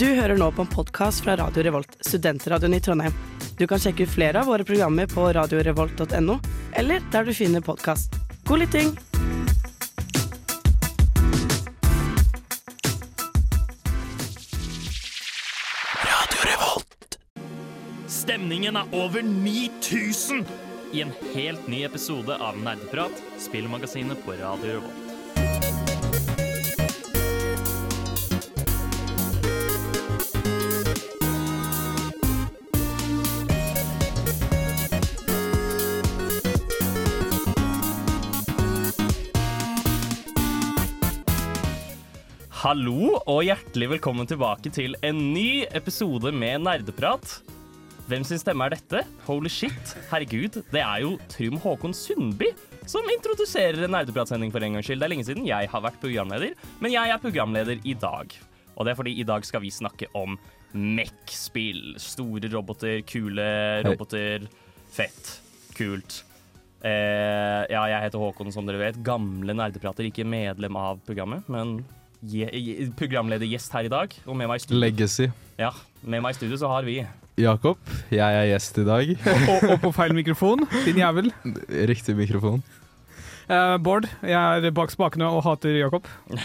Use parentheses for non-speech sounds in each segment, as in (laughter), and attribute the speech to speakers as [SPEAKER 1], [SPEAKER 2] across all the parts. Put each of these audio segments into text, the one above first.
[SPEAKER 1] Du hører nå på en podkast fra Radio Revolt, studentradioen i Trondheim. Du kan sjekke ut flere av våre programmer på radiorevolt.no, eller der du finner podkast. God lytting!
[SPEAKER 2] Stemningen er over 9000 i en helt ny episode av Nerdeprat, spillmagasinet på Radio Revolt. Hallo og hjertelig velkommen tilbake til en ny episode med Nerdeprat. Hvem sin stemme er dette? Holy shit, herregud, det er jo Trym Håkon Sundby som introduserer en nerdepratsending for en gangs skyld. Det er lenge siden jeg har vært programleder, men jeg er programleder i dag. Og det er fordi i dag skal vi snakke om MEC-spill. Store roboter, kule roboter. Fett. Kult. Eh, ja, jeg heter Håkon, som dere vet. Gamle nerdeprater, ikke medlem av programmet, men programledergjest her i dag. Og med meg i studio,
[SPEAKER 3] Legacy.
[SPEAKER 2] ja, med meg i studio så har vi
[SPEAKER 3] Jakob, jeg er gjest i dag.
[SPEAKER 4] og, og på feil mikrofon, din jævel. (laughs)
[SPEAKER 3] Riktig mikrofon.
[SPEAKER 4] Uh, Bård, jeg er bak spakene og hater Jakob. (laughs)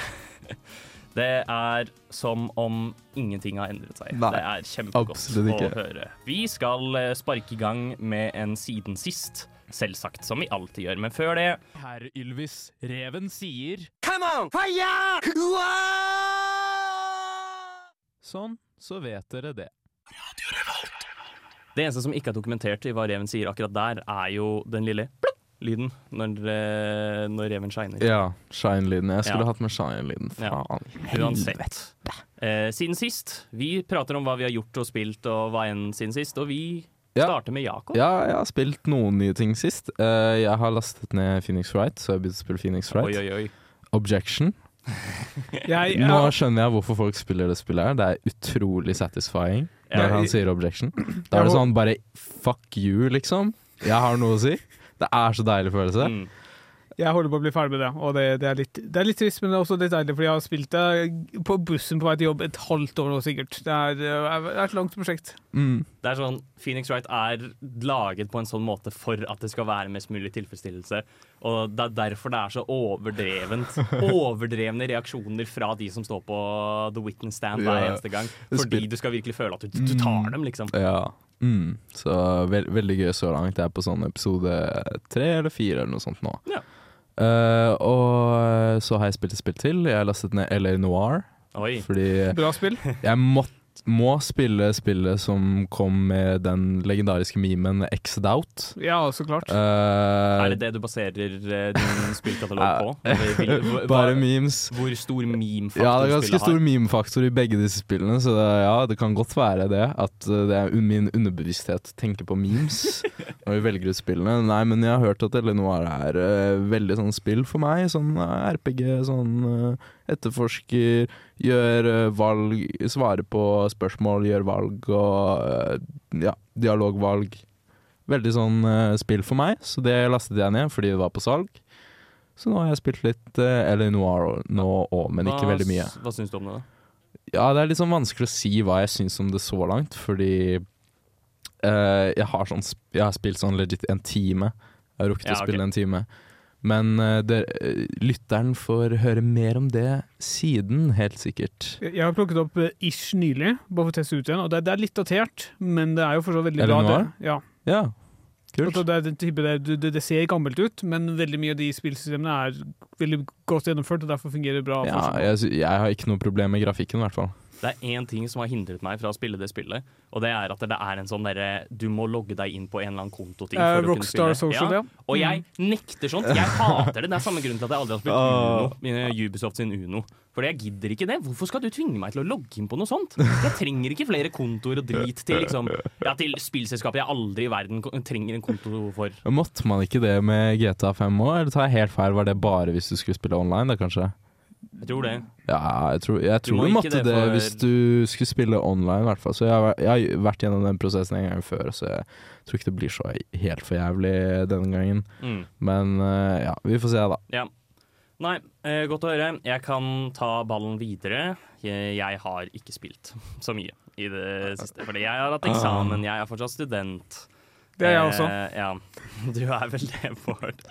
[SPEAKER 2] Det er som om ingenting har endret seg.
[SPEAKER 3] Nei,
[SPEAKER 2] det er kjempegodt å høre. Vi skal eh, sparke i gang med en Siden sist, selvsagt, som vi alltid gjør. Men før det
[SPEAKER 5] Herr Ylvis Reven sier Come on! Fire! Sånn, så vet dere det.
[SPEAKER 2] Det eneste som ikke er dokumentert i hva reven sier akkurat der, er jo den lille lyden når, eh, når reven shiner.
[SPEAKER 3] Ja, shine-lyden. Jeg skulle
[SPEAKER 2] Ja.
[SPEAKER 3] hatt med shine-lyden.
[SPEAKER 2] Ja.
[SPEAKER 3] Faen.
[SPEAKER 2] Uansett. Eh, siden sist. Vi prater om hva vi har gjort og spilt og hva enn siden sist, og vi
[SPEAKER 3] Ja.
[SPEAKER 2] Starte med Jakob.
[SPEAKER 3] Ja, jeg har spilt noen nye ting sist. Uh, jeg har lastet ned Phoenix Wright, så jeg har begynt å spille Phoenix
[SPEAKER 2] Oi,
[SPEAKER 3] Wright.
[SPEAKER 2] oi, oi.
[SPEAKER 3] Objection. (laughs)
[SPEAKER 4] Jeg,
[SPEAKER 3] Nå skjønner jeg hvorfor folk spiller det spillet her. Det er utrolig satisfying
[SPEAKER 2] Ja,
[SPEAKER 3] når han sier objection. (clears throat) Da er det sånn bare fuck you, liksom. Jeg har noe å si. Det er så deilig følelse.
[SPEAKER 2] Mm.
[SPEAKER 4] Jeg holder på å bli ferdig med det, og det, det, er litt, det er litt trist, men det er også litt deilig, fordi jeg har spilt det på bussen på vei til jobb et halvt år nå, sikkert. Det er, det er et langt prosjekt.
[SPEAKER 3] Mm.
[SPEAKER 2] Det er sånn, Phoenix Wright er laget på en sånn måte for at det skal være mest mulig tilfredsstillelse. Og det er derfor det er så overdrevent. (laughs) Overdrevne reaksjoner fra de som står på The Witness Stand hver
[SPEAKER 3] Ja.
[SPEAKER 2] eneste gang. Fordi du skal virkelig føle at du, du tar dem, liksom.
[SPEAKER 3] Ja. Mm. Så ve veldig gøy så langt. Jeg er på sånn episode tre eller fire eller noe sånt nå.
[SPEAKER 2] Ja.
[SPEAKER 3] Eh, og så har jeg spilt et spill til. Jeg har lastet ned LA Noir.
[SPEAKER 2] Oi.
[SPEAKER 3] Fordi
[SPEAKER 4] Bra spill.
[SPEAKER 3] jeg måtte må spille spillet som kom med den legendariske memen Exed Out.
[SPEAKER 4] Ja, så klart.
[SPEAKER 3] Uh,
[SPEAKER 2] Er det det du baserer eh, din (laughs) spillkatalog på? Eller vil- (laughs) hva-
[SPEAKER 3] Bare
[SPEAKER 2] hva-
[SPEAKER 3] memes.
[SPEAKER 2] Hvor stor meme-faktor
[SPEAKER 3] Ja, det er ganske stor memefaktor i begge disse spillene, så det, ja, det kan godt være det. At uh, det er min underbevissthet tenker på memes (laughs) når vi velger ut spillene. Nei, men jeg har hørt at Elinor er uh, veldig sånn spill for meg. Sånn uh, RPG, sånn uh, etterforsker, gjør uh, valg, svarer på spørsmål, gjør valg og uh, ja, dialogvalg. Veldig sånn uh, spill for meg, så det lastet jeg ned fordi det var på salg. Så nå har jeg spilt litt uh, Eleanor nå òg, men ikke
[SPEAKER 2] Hva
[SPEAKER 3] veldig mye.
[SPEAKER 2] Hva syns du om det, da?
[SPEAKER 3] Ja, det er litt sånn vanskelig å si hva jeg syns om det så langt, fordi uh, jeg, har sånn, jeg har spilt sånn legit en time. Jeg har rukket
[SPEAKER 2] Ja,
[SPEAKER 3] å spille
[SPEAKER 2] okay.
[SPEAKER 3] en time. Men eh, det, eh, lytteren får høre mer om det siden, helt sikkert.
[SPEAKER 4] Jeg har plukket opp eh, Ish nylig, bare for å teste ut igjen, og det, det er litt datert, men det er jo for så vidt veldig bra. Det. Ja.
[SPEAKER 3] Ja, kult.
[SPEAKER 4] Det, det, det ser gammelt ut, men veldig mye av de spillsystemene er veldig godt gjennomført, og derfor fungerer det bra.
[SPEAKER 3] Ja, jeg, jeg har ikke noe problem med grafikken, i hvert fall.
[SPEAKER 2] Det er én ting som har hindret meg fra å spille det spillet, og det er at det er en sånn derre Du må logge deg inn på en eller annen kontoting.
[SPEAKER 4] Eh,
[SPEAKER 2] kunne
[SPEAKER 4] Rockstar
[SPEAKER 2] spille.
[SPEAKER 4] Social, ja.
[SPEAKER 2] Og jeg nekter sånt. Jeg hater det. Det er samme grunn til at jeg aldri har spilt Uno, eh, Ubisoft sin Uno. Fordi jeg gidder ikke det. Hvorfor skal du tvinge meg til å logge inn på noe sånt? Jeg trenger ikke flere kontoer og drit til liksom Ja, til spillselskapet jeg aldri i verden trenger en konto for.
[SPEAKER 3] Måtte man ikke det med GTA 5 òg, eller tar jeg helt feil? Var det bare hvis du skulle spille online, da kanskje?
[SPEAKER 2] Jeg tror det.
[SPEAKER 3] Ja, jeg tror, jeg
[SPEAKER 2] Du
[SPEAKER 3] tror
[SPEAKER 2] må
[SPEAKER 3] du måtte
[SPEAKER 2] det
[SPEAKER 3] det, hvis du skulle spille online, i hvert fall. Så jeg har, jeg har vært gjennom den prosessen en gang før, så jeg tror ikke det blir så helt for jævlig denne gangen.
[SPEAKER 2] Mm.
[SPEAKER 3] Men eh, ja, vi får se, da.
[SPEAKER 2] Ja. Nei, eh, godt å høre. Jeg kan ta ballen videre. Jeg, jeg har ikke spilt så mye i det siste. Fordi jeg har hatt eksamen, jeg er fortsatt student.
[SPEAKER 4] Det er jeg også.
[SPEAKER 2] Eh, ja, (laughs) du er vel det, Bård.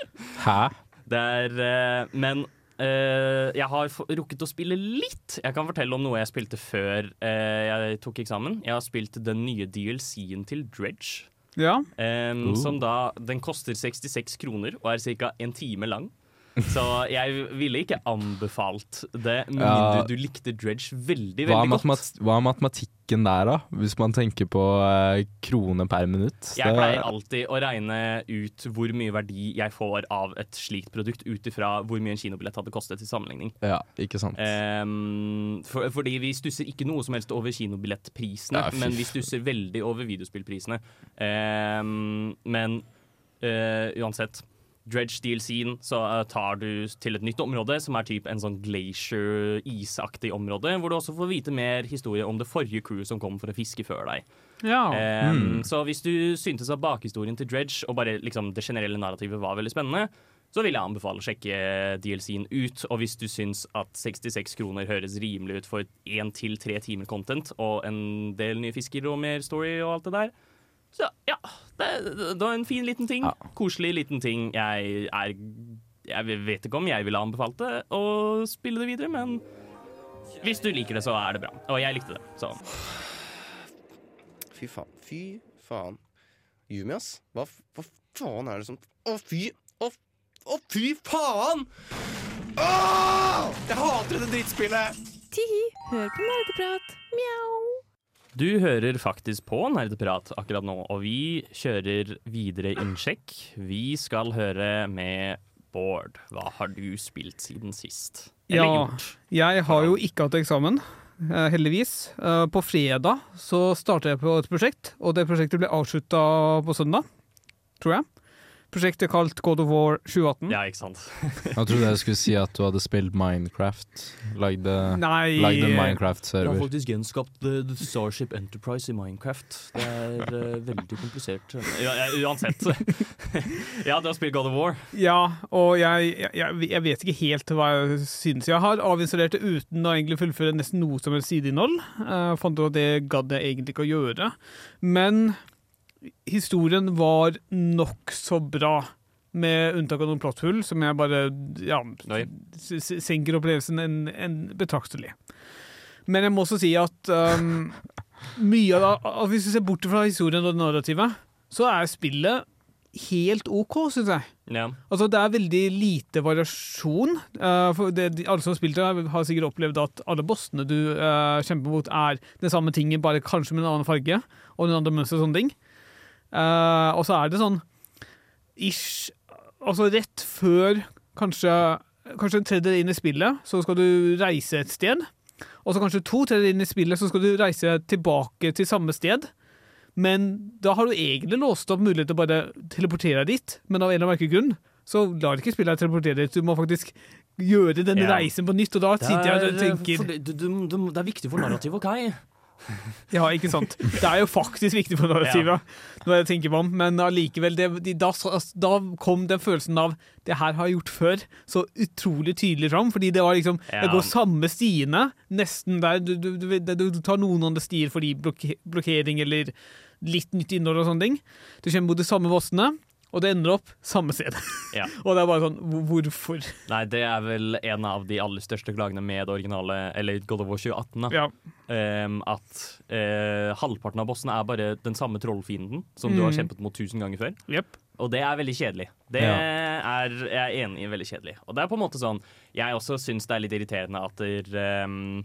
[SPEAKER 3] Hæ?
[SPEAKER 2] Det er eh, Men eh, jeg har rukket å spille litt. Jeg kan fortelle om noe jeg spilte før uh, jeg tok eksamen. Jeg har spilt den nye DLC-en til Dredge.
[SPEAKER 4] Ja.
[SPEAKER 2] Um,
[SPEAKER 3] uh.
[SPEAKER 2] Som da Den koster 66 kroner og er ca. en time lang. Så jeg ville ikke anbefalt det, mindre du likte Dredge veldig, veldig godt.
[SPEAKER 3] hva er matematikken der, da? Hvis man tenker på eh, krone per minutt?
[SPEAKER 2] Jeg
[SPEAKER 3] Det-
[SPEAKER 2] pleier alltid å regne ut hvor mye verdi jeg får av et slikt produkt, ut ifra hvor mye en kinobillett hadde kostet til sammenligning.
[SPEAKER 3] Ja, ikke sant.
[SPEAKER 2] Um, for, fordi vi stusser ikke noe som helst over kinobillettprisene,
[SPEAKER 3] Ja,
[SPEAKER 2] men vi stusser veldig over videospillprisene. Um, men uh, uansett. Dredge DLC-en, så eh, tar du til et nytt område, som er typ en sånn glacier-isaktig område, hvor du også får vite mer historie om det forrige crewet som kom for å fiske før deg.
[SPEAKER 4] ja.
[SPEAKER 2] Um,
[SPEAKER 3] Mm.
[SPEAKER 2] Så hvis du syntes at bakhistorien til Dredge og bare liksom det generelle narrativet var veldig spennende, så vil jeg anbefale å sjekke DLC-en ut. Og hvis du syns at 66 kroner høres rimelig ut for én til tre timer content og en del nye fisker og mer story og alt det der, så ja, det, det var en fin liten ting.
[SPEAKER 3] Ja.
[SPEAKER 2] Koselig liten ting. Jeg er Jeg vet ikke om jeg ville anbefalt det å spille det videre, men hvis du liker det, så er det bra. Og jeg likte det, så
[SPEAKER 6] Fy faen. Fy faen. Yumi, ass. Hva, hva faen er det som Å, fy Å, å fy faen! Åh! Jeg hater dette drittspillet!
[SPEAKER 7] Tihi, hør på nerdeprat. Mjau.
[SPEAKER 2] Du hører faktisk på Nerdeprat akkurat nå, og vi kjører videre innsjekk. Vi skal høre med Bård. Hva har du spilt siden sist? Eller
[SPEAKER 4] Ja.
[SPEAKER 2] gjort?
[SPEAKER 4] Jeg har jo ikke hatt eksamen, eh, heldigvis. Eh, På fredag så starta jeg på et prosjekt, og det prosjektet ble avslutta på søndag, tror jeg. Prosjektet kalt God of War 2018.
[SPEAKER 2] Ja, ikke sant? (laughs)
[SPEAKER 3] Jeg trodde jeg skulle si at du hadde spilt Minecraft. Lagde,
[SPEAKER 4] Nei
[SPEAKER 3] lagde en
[SPEAKER 2] Jeg har faktisk gjenskapt The, the Starship Enterprise i Minecraft. Det er uh, veldig komplisert. Ja, ja, uansett. (laughs) ja, du har spilt God of War.
[SPEAKER 4] Ja, og jeg, jeg, jeg- jeg vet ikke helt hva jeg synes. Jeg har avinstallert det uten å egentlig fullføre nesten noe som helst sideinnhold. Uh, fant ut at det gadd jeg egentlig ikke å gjøre. Men historien var nokså bra. Med unntak av noen plotthull, som jeg bare ja, senker opplevelsen en, en betraktelig. Men jeg må også si at um, mye av det, at Hvis du ser bort fra historien og det narrativet, så er spillet helt OK, syns jeg.
[SPEAKER 2] Ja.
[SPEAKER 4] Altså, det er veldig lite variasjon. Uh, det, alle som har spilt det, har sikkert opplevd at alle bossene du uh, kjemper mot, er den samme tingen, bare kanskje med en annen farge og en annen mønster og sånne ting. Eh, og så er det sånn ish Altså rett før kanskje, kanskje en tredjedel inn i spillet, så skal du reise et sted. Og så kanskje to tredjedeler inn i spillet, så skal du reise tilbake til samme sted. Men da har du egentlig låst opp mulighet til å bare teleportere dit, men av en eller annen merkelig grunn så lar ikke spillet deg teleportere dit. Du må faktisk gjøre den
[SPEAKER 2] Ja.
[SPEAKER 4] reisen på nytt, og da sitter jeg og tenker
[SPEAKER 2] for, du, du, du, det er viktig for narrativet, OK?
[SPEAKER 4] Ja, ikke sant. Det er jo faktisk viktig for narrativet, når jeg tenker meg om, men allikevel, da, da kom den følelsen av det her har jeg gjort før, så utrolig tydelig fram, fordi det var liksom
[SPEAKER 2] Ja.
[SPEAKER 4] Jeg går samme stiene, nesten der. Du, du, du, du, tar noen andre stier fordi blokke, blokkering eller litt nytt innhold og sånne ting. Du kommer mot de samme bossene, og det ender opp samme sted.
[SPEAKER 2] Ja. (laughs)
[SPEAKER 4] og det er bare sånn Hvorfor?
[SPEAKER 2] Nei, det er vel en av de aller største klagene med det originale, eller God of War 2018. Da.
[SPEAKER 4] Ja.
[SPEAKER 2] Um, at uh, halvparten av bossene er bare den samme trollfienden som du har
[SPEAKER 4] Mm.
[SPEAKER 2] kjempet mot tusen ganger før.
[SPEAKER 4] Yep.
[SPEAKER 2] Og det er veldig kjedelig. Det
[SPEAKER 3] Ja.
[SPEAKER 2] er jeg er enig i veldig kjedelig. Og det er på en måte sånn Jeg også syns det er litt irriterende at der, fo-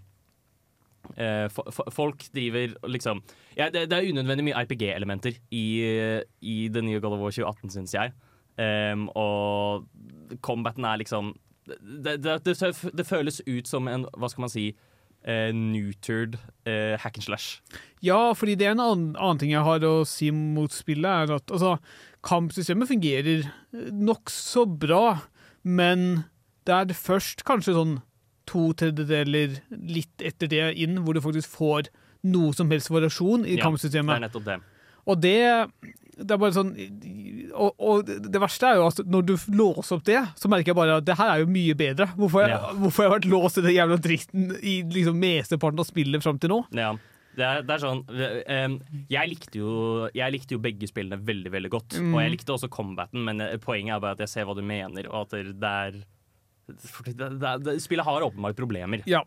[SPEAKER 2] folk driver liksom ja, det, det er unødvendig mye RPG-elementer i, i det nye God of War 2018, syns jeg. Um, og combaten er liksom det, det, det, det føles ut som en, hva skal man si, Uh, neutered uh, hack and slash.
[SPEAKER 4] Ja, fordi det er en annen, annen ting jeg har å si mot spillet, er at altså, kampsystemet fungerer nokså bra, men det er først kanskje sånn to tredjedeler litt etter det inn, hvor du faktisk får noe som helst variasjon i
[SPEAKER 2] Ja, Det er
[SPEAKER 4] kampsystemet.
[SPEAKER 2] nettopp det.
[SPEAKER 4] Og det, det er bare sånn og, og det verste er jo at når du låser opp det, så merker jeg bare at det her er jo mye bedre. Hvorfor, jeg,
[SPEAKER 2] Ja.
[SPEAKER 4] hvorfor jeg har vært låst i den jævla dritten i liksom mesteparten av spillet fram til nå?
[SPEAKER 2] Ja. Det er, det er sånn eh, jeg, likte jo, jeg likte jo begge spillene veldig veldig godt.
[SPEAKER 4] Mm.
[SPEAKER 2] Og jeg likte også combaten, men poenget er bare at jeg ser hva du mener, og at det er Spillet har åpenbart problemer.
[SPEAKER 4] Ja.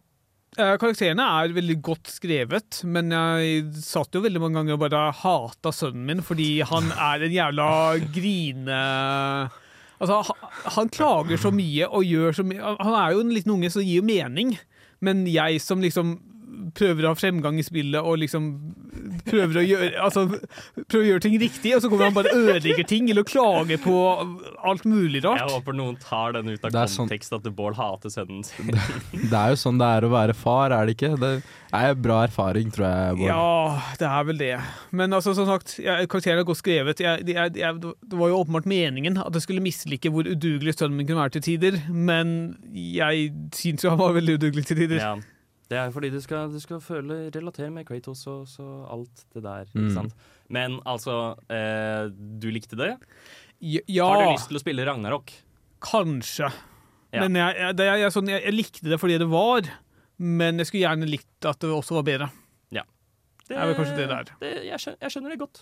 [SPEAKER 4] Eh, Karakterene er veldig godt skrevet, men jeg satt jo veldig mange ganger og bare hata sønnen min fordi han er en jævla grine... Altså, han klager så mye og gjør så mye Han er jo en liten unge som gir mening, men jeg som liksom prøver å ha fremgang i spillet og liksom prøver å gjøre, altså, prøver å gjøre ting riktig, og så kommer han bare og ødelegger ting eller klager på alt mulig rart.
[SPEAKER 2] Jeg håper noen tar den ut av
[SPEAKER 3] Det sånn-
[SPEAKER 2] kontekst at Bård hater sønnen sin. (laughs)
[SPEAKER 3] Det er jo sånn det er å være far, er det ikke? Det er bra erfaring, tror jeg. Bård.
[SPEAKER 4] Ja, det er vel det. Men altså, som sagt, jeg, karakteren er godt skrevet. Jeg, jeg, jeg, det var jo åpenbart meningen at jeg skulle mislike hvor udugelig sønnen min kunne være til tider, men jeg syns jo han var veldig udugelig til tider.
[SPEAKER 2] Ja. Det er fordi du skal, du skal føle, relatere med Kratos og så alt det der.
[SPEAKER 3] Mm.
[SPEAKER 2] Ikke sant? Men altså, eh, du likte det?
[SPEAKER 4] Ja,
[SPEAKER 2] Har du lyst til å spille Ragnarok?
[SPEAKER 4] kanskje.
[SPEAKER 2] Ja.
[SPEAKER 4] Men jeg, jeg, det jeg, sånn, jeg, jeg likte det fordi det var, men jeg skulle gjerne likt at det også var bedre. Ja.
[SPEAKER 2] Det
[SPEAKER 4] er vel kanskje det det er.
[SPEAKER 2] Det, jeg, skjønner, jeg skjønner det godt.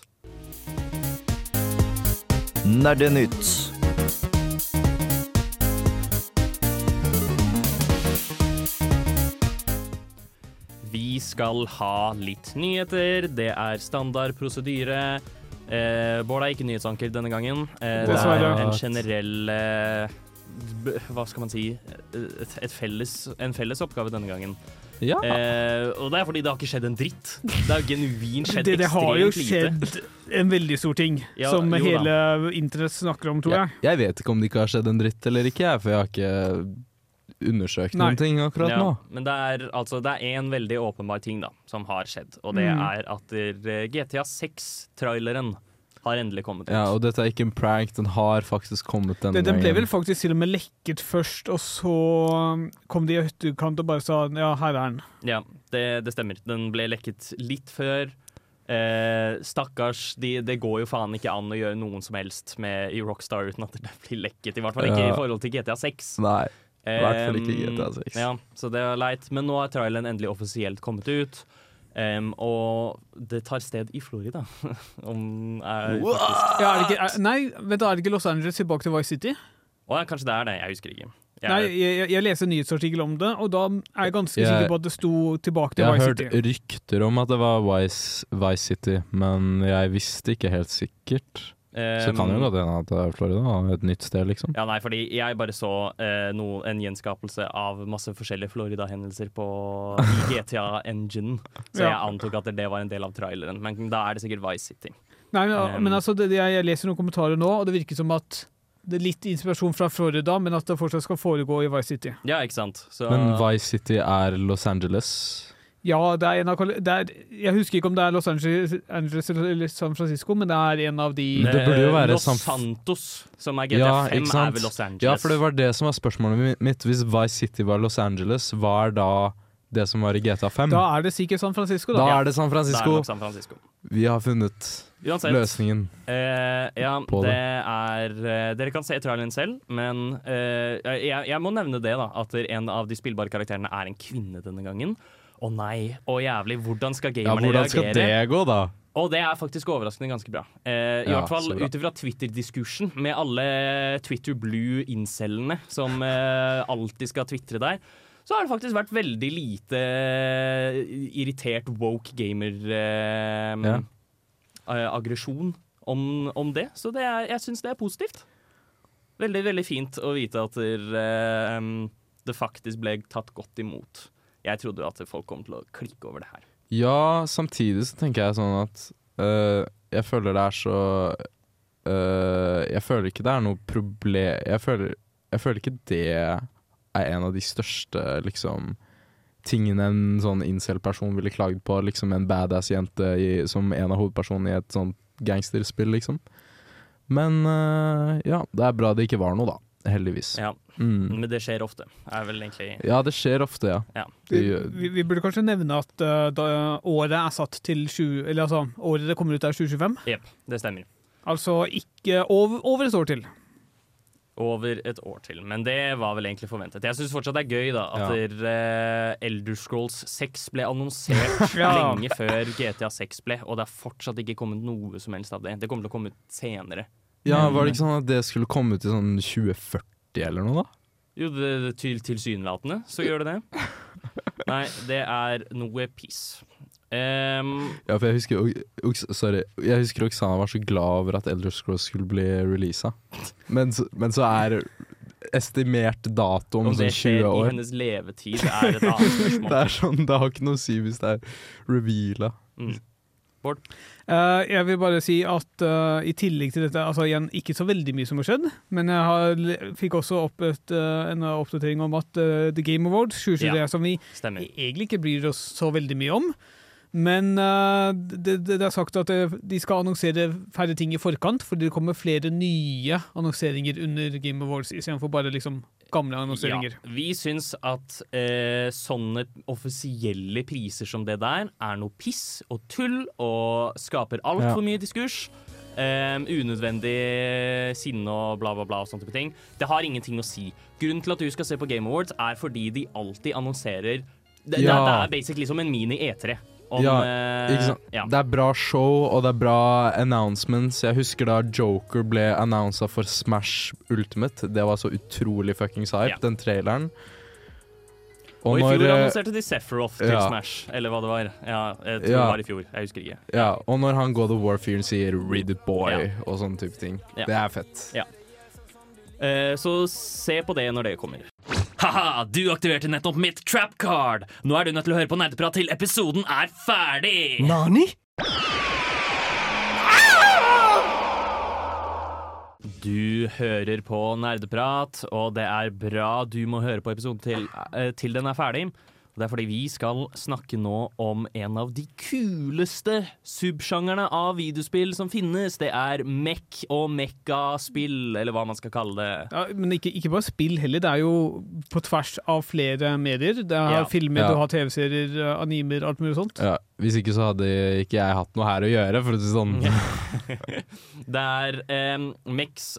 [SPEAKER 8] Nerdenytt.
[SPEAKER 2] Skal ha litt nyheter. Det er standard prosedyre. Eh, Bård er ikke nyhetsanker denne gangen. Eh, det er en generell eh, b- Hva skal man si? Et, et felles, en felles oppgave denne gangen.
[SPEAKER 3] Ja.
[SPEAKER 2] Eh, og det er fordi det har ikke skjedd en dritt. Det har genuint skjedd
[SPEAKER 4] Det, det har jo
[SPEAKER 2] ekstremt lite.
[SPEAKER 4] skjedd en veldig stor ting,
[SPEAKER 2] Ja,
[SPEAKER 4] som hele internett snakker om, tror
[SPEAKER 3] Jeg,
[SPEAKER 4] jeg.
[SPEAKER 3] jeg vet ikke om det ikke har skjedd en dritt eller ikke, for jeg har ikke undersøkt
[SPEAKER 4] Nei.
[SPEAKER 3] noen ting akkurat
[SPEAKER 2] Ja,
[SPEAKER 3] nå.
[SPEAKER 2] men det er altså Det er én veldig åpenbar ting da som har skjedd, og det
[SPEAKER 4] Mm.
[SPEAKER 2] er at eh, GTA 6-traileren har endelig kommet ut.
[SPEAKER 3] Ja, og dette er ikke en prank, den har faktisk kommet denne
[SPEAKER 4] gangen. den ble vel faktisk til og med lekket først, og så um, kom de i etterkant og bare sa ja, her er den.
[SPEAKER 2] Ja, det, det stemmer. Den ble lekket litt før. Eh, stakkars, de, det går jo faen ikke an å gjøre noen som helst med, i Rockstar uten at det blir lekket. I hvert fall ikke
[SPEAKER 3] Ja.
[SPEAKER 2] i forhold til GTA 6.
[SPEAKER 3] Nei. I hvert fall ikke GTA 6.
[SPEAKER 2] Ja, så det er leit. Men nå er traileren endelig offisielt kommet ut. Um, og det tar sted i Florida. (laughs) Om er
[SPEAKER 4] Ja, er det ikke, er, nei, vent, er det ikke Los Angeles tilbake til Vice City?
[SPEAKER 2] Å ja, kanskje det er det. Jeg husker ikke. Jeg,
[SPEAKER 4] Nei, jeg, jeg, jeg leser en nyhetsartikkel om det, og da er jeg ganske
[SPEAKER 3] Jeg-
[SPEAKER 4] sikker på at det sto tilbake til Vice City.
[SPEAKER 3] Jeg har hørt rykter om at det var Vice, Vice City, men jeg visste ikke helt sikkert. Så kan det jo godt hende at Florida er et nytt sted, liksom.
[SPEAKER 2] Ja, nei, fordi jeg bare så eh, no, en gjenskapelse av masse forskjellige Florida-hendelser på GTA Engine, (laughs) så jeg antok at det var en del av traileren. Men da er det sikkert Vice City.
[SPEAKER 4] Nei, men,
[SPEAKER 2] Um,
[SPEAKER 4] men altså, det, jeg, jeg leser noen kommentarer nå, og det virker som at det er litt inspirasjon fra Florida, men at det fortsatt skal foregå i Vice City.
[SPEAKER 2] Ja, ikke sant? Så,
[SPEAKER 3] Men Vice City er Los Angeles.
[SPEAKER 4] Ja, det er en av det er, Jeg husker ikke om det er Los Angeles, Angeles eller San Francisco, men det er en av de
[SPEAKER 3] det burde jo være
[SPEAKER 2] Los Santos, som er GTA
[SPEAKER 3] Ja,
[SPEAKER 2] 5,
[SPEAKER 3] ikke
[SPEAKER 2] er ved Los Angeles.
[SPEAKER 3] Ja, for det var det som var spørsmålet mitt. Hvis Vice City var Los Angeles, hva er da det som var i GTA 5?
[SPEAKER 4] Da er det sikkert San Francisco,
[SPEAKER 3] Da
[SPEAKER 4] da.
[SPEAKER 3] er det San
[SPEAKER 2] Det er
[SPEAKER 3] Francisco.
[SPEAKER 2] nok San Francisco.
[SPEAKER 3] Vi har funnet
[SPEAKER 2] Uansett.
[SPEAKER 3] løsningen.
[SPEAKER 2] Eh, ja,
[SPEAKER 3] På
[SPEAKER 2] det
[SPEAKER 3] det.
[SPEAKER 2] er eh, Dere kan se traileren selv, men eh, jeg, jeg må nevne det, da. At en av de spillbare karakterene er en kvinne denne gangen. Å nei, å jævlig. Hvordan skal
[SPEAKER 3] Ja, hvordan skal
[SPEAKER 2] reagere?
[SPEAKER 3] det gå, da?
[SPEAKER 2] Og det er faktisk overraskende ganske bra. Eh, I
[SPEAKER 3] Ja,
[SPEAKER 2] hvert fall ut ifra Twitter-diskursen med alle Twitter Blue-incellene som eh, alltid skal tvitre der. Så har det faktisk vært veldig lite eh, irritert woke gamer-aggresjon om, om det. Så det er, jeg syns det er positivt. Veldig, veldig fint å vite at der, eh, det faktisk ble tatt godt imot. Jeg trodde at folk kom til å klikke over det her.
[SPEAKER 3] Ja, samtidig så tenker jeg sånn at øh, Jeg føler det er så øh, Jeg føler ikke det er noe problem jeg føler, jeg føler ikke det er en av de største liksom tingene en sånn incel-person ville klagd på. Liksom en badass-jente i- som en av hovedpersonene i et sånt gangsterspill, liksom. Men øh, ja, det er bra det ikke var noe, da. Heldigvis.
[SPEAKER 2] Ja,
[SPEAKER 3] Mm.
[SPEAKER 2] Men det skjer ofte. Er vel egentlig
[SPEAKER 3] Ja, det skjer ofte, ja.
[SPEAKER 2] Ja.
[SPEAKER 4] Vi, vi, vi burde kanskje nevne at uh, da, året er satt til 20, eller altså, året det kommer ut er 2025.
[SPEAKER 2] Jepp, det stemmer.
[SPEAKER 4] Altså ikke over, over et år til.
[SPEAKER 2] Over et år til. Men det var vel egentlig forventet. Jeg syns fortsatt det er gøy da at
[SPEAKER 3] Ja.
[SPEAKER 2] der, uh, Elder Scrolls 6 ble annonsert (laughs)
[SPEAKER 4] Ja.
[SPEAKER 2] lenge før GTA 6 ble, og det er fortsatt ikke kommet noe som helst av det. Det kommer til å komme ut senere.
[SPEAKER 3] ja, var det ikke sånn at det skulle komme ut i sånn 2040 eller noe, da?
[SPEAKER 2] Jo, det, det, til, tilsynelatende så gjør det det. (laughs) Nei, det er noe piss. Um,
[SPEAKER 3] Ja, for jeg husker, sorry, jeg husker Oksana var så glad over at Elder Scrolls skulle bli releasa. Men, men så er estimert dato om
[SPEAKER 2] om det
[SPEAKER 3] sånn
[SPEAKER 2] skjer i hennes levetid, er et annet (laughs)
[SPEAKER 3] Det er sånn, det har ikke noe å si hvis det er reveala.
[SPEAKER 2] Mm.
[SPEAKER 4] Eh, jeg vil bare si at uh, i tillegg til dette, altså igjen ikke så veldig mye som har skjedd, men jeg har, fikk også opp et, uh, en oppdatering om at The Game Awards 2023,
[SPEAKER 2] Ja.
[SPEAKER 4] som vi
[SPEAKER 2] Stemmer.
[SPEAKER 4] egentlig ikke bryr oss så veldig mye om, men uh, det, det, er sagt at det, de skal annonsere færre ting i forkant, fordi det kommer flere nye annonseringer under Game Awards istedenfor bare liksom gamle annonseringer.
[SPEAKER 2] Ja, vi syns at uh, sånne offisielle priser som det der er noe piss og tull og skaper altfor
[SPEAKER 3] Ja.
[SPEAKER 2] mye diskurs. Um, unødvendig sinne og bla, bla, bla og sånne type ting. Det har ingenting å si. Grunnen til at du skal se på Game Awards, er fordi de alltid annonserer Det, det, det er basically som en mini-E3. Om,
[SPEAKER 3] Ja,
[SPEAKER 2] eh, ja.
[SPEAKER 3] Det er bra show, og det er bra announcements. Jeg husker da Joker ble annonsa for Smash Ultimate. Det var så utrolig fuckings hype,
[SPEAKER 2] Ja.
[SPEAKER 3] den traileren.
[SPEAKER 2] Og, i fjor
[SPEAKER 3] eh,
[SPEAKER 2] annonserte de Sephiroth til
[SPEAKER 3] ja.
[SPEAKER 2] Smash, eller hva det var. Ja, jeg tror
[SPEAKER 3] Ja.
[SPEAKER 2] det var i fjor. Jeg husker ikke.
[SPEAKER 3] Ja, og når han går of Warfare og sier 'read it, boy'
[SPEAKER 2] Ja.
[SPEAKER 3] og sånne type ting.
[SPEAKER 2] Ja.
[SPEAKER 3] Det er fett.
[SPEAKER 2] Eh, Så se på det når det kommer. Haha, du aktiverte nettopp mitt trap card! Nå er du nødt til å høre på nerdeprat til episoden er ferdig!
[SPEAKER 6] Nani?
[SPEAKER 2] Du hører på nerdeprat, og det er bra du må høre på episoden til, eh, til den er ferdig. Og Det er fordi vi skal snakke nå om en av de kuleste subsjangerne av videospill som finnes. Det er mech og mekka-spill, eller hva man skal kalle det.
[SPEAKER 4] Ja, men ikke, ikke bare spill heller, det er jo på tvers av flere medier. Det er
[SPEAKER 2] Ja.
[SPEAKER 4] filmer,
[SPEAKER 3] Ja.
[SPEAKER 4] du har TV-serier, animer, alt mulig sånt.
[SPEAKER 3] Ja, hvis ikke så hadde ikke jeg hatt noe her å gjøre, for å si sånn. (laughs)
[SPEAKER 2] Det er um,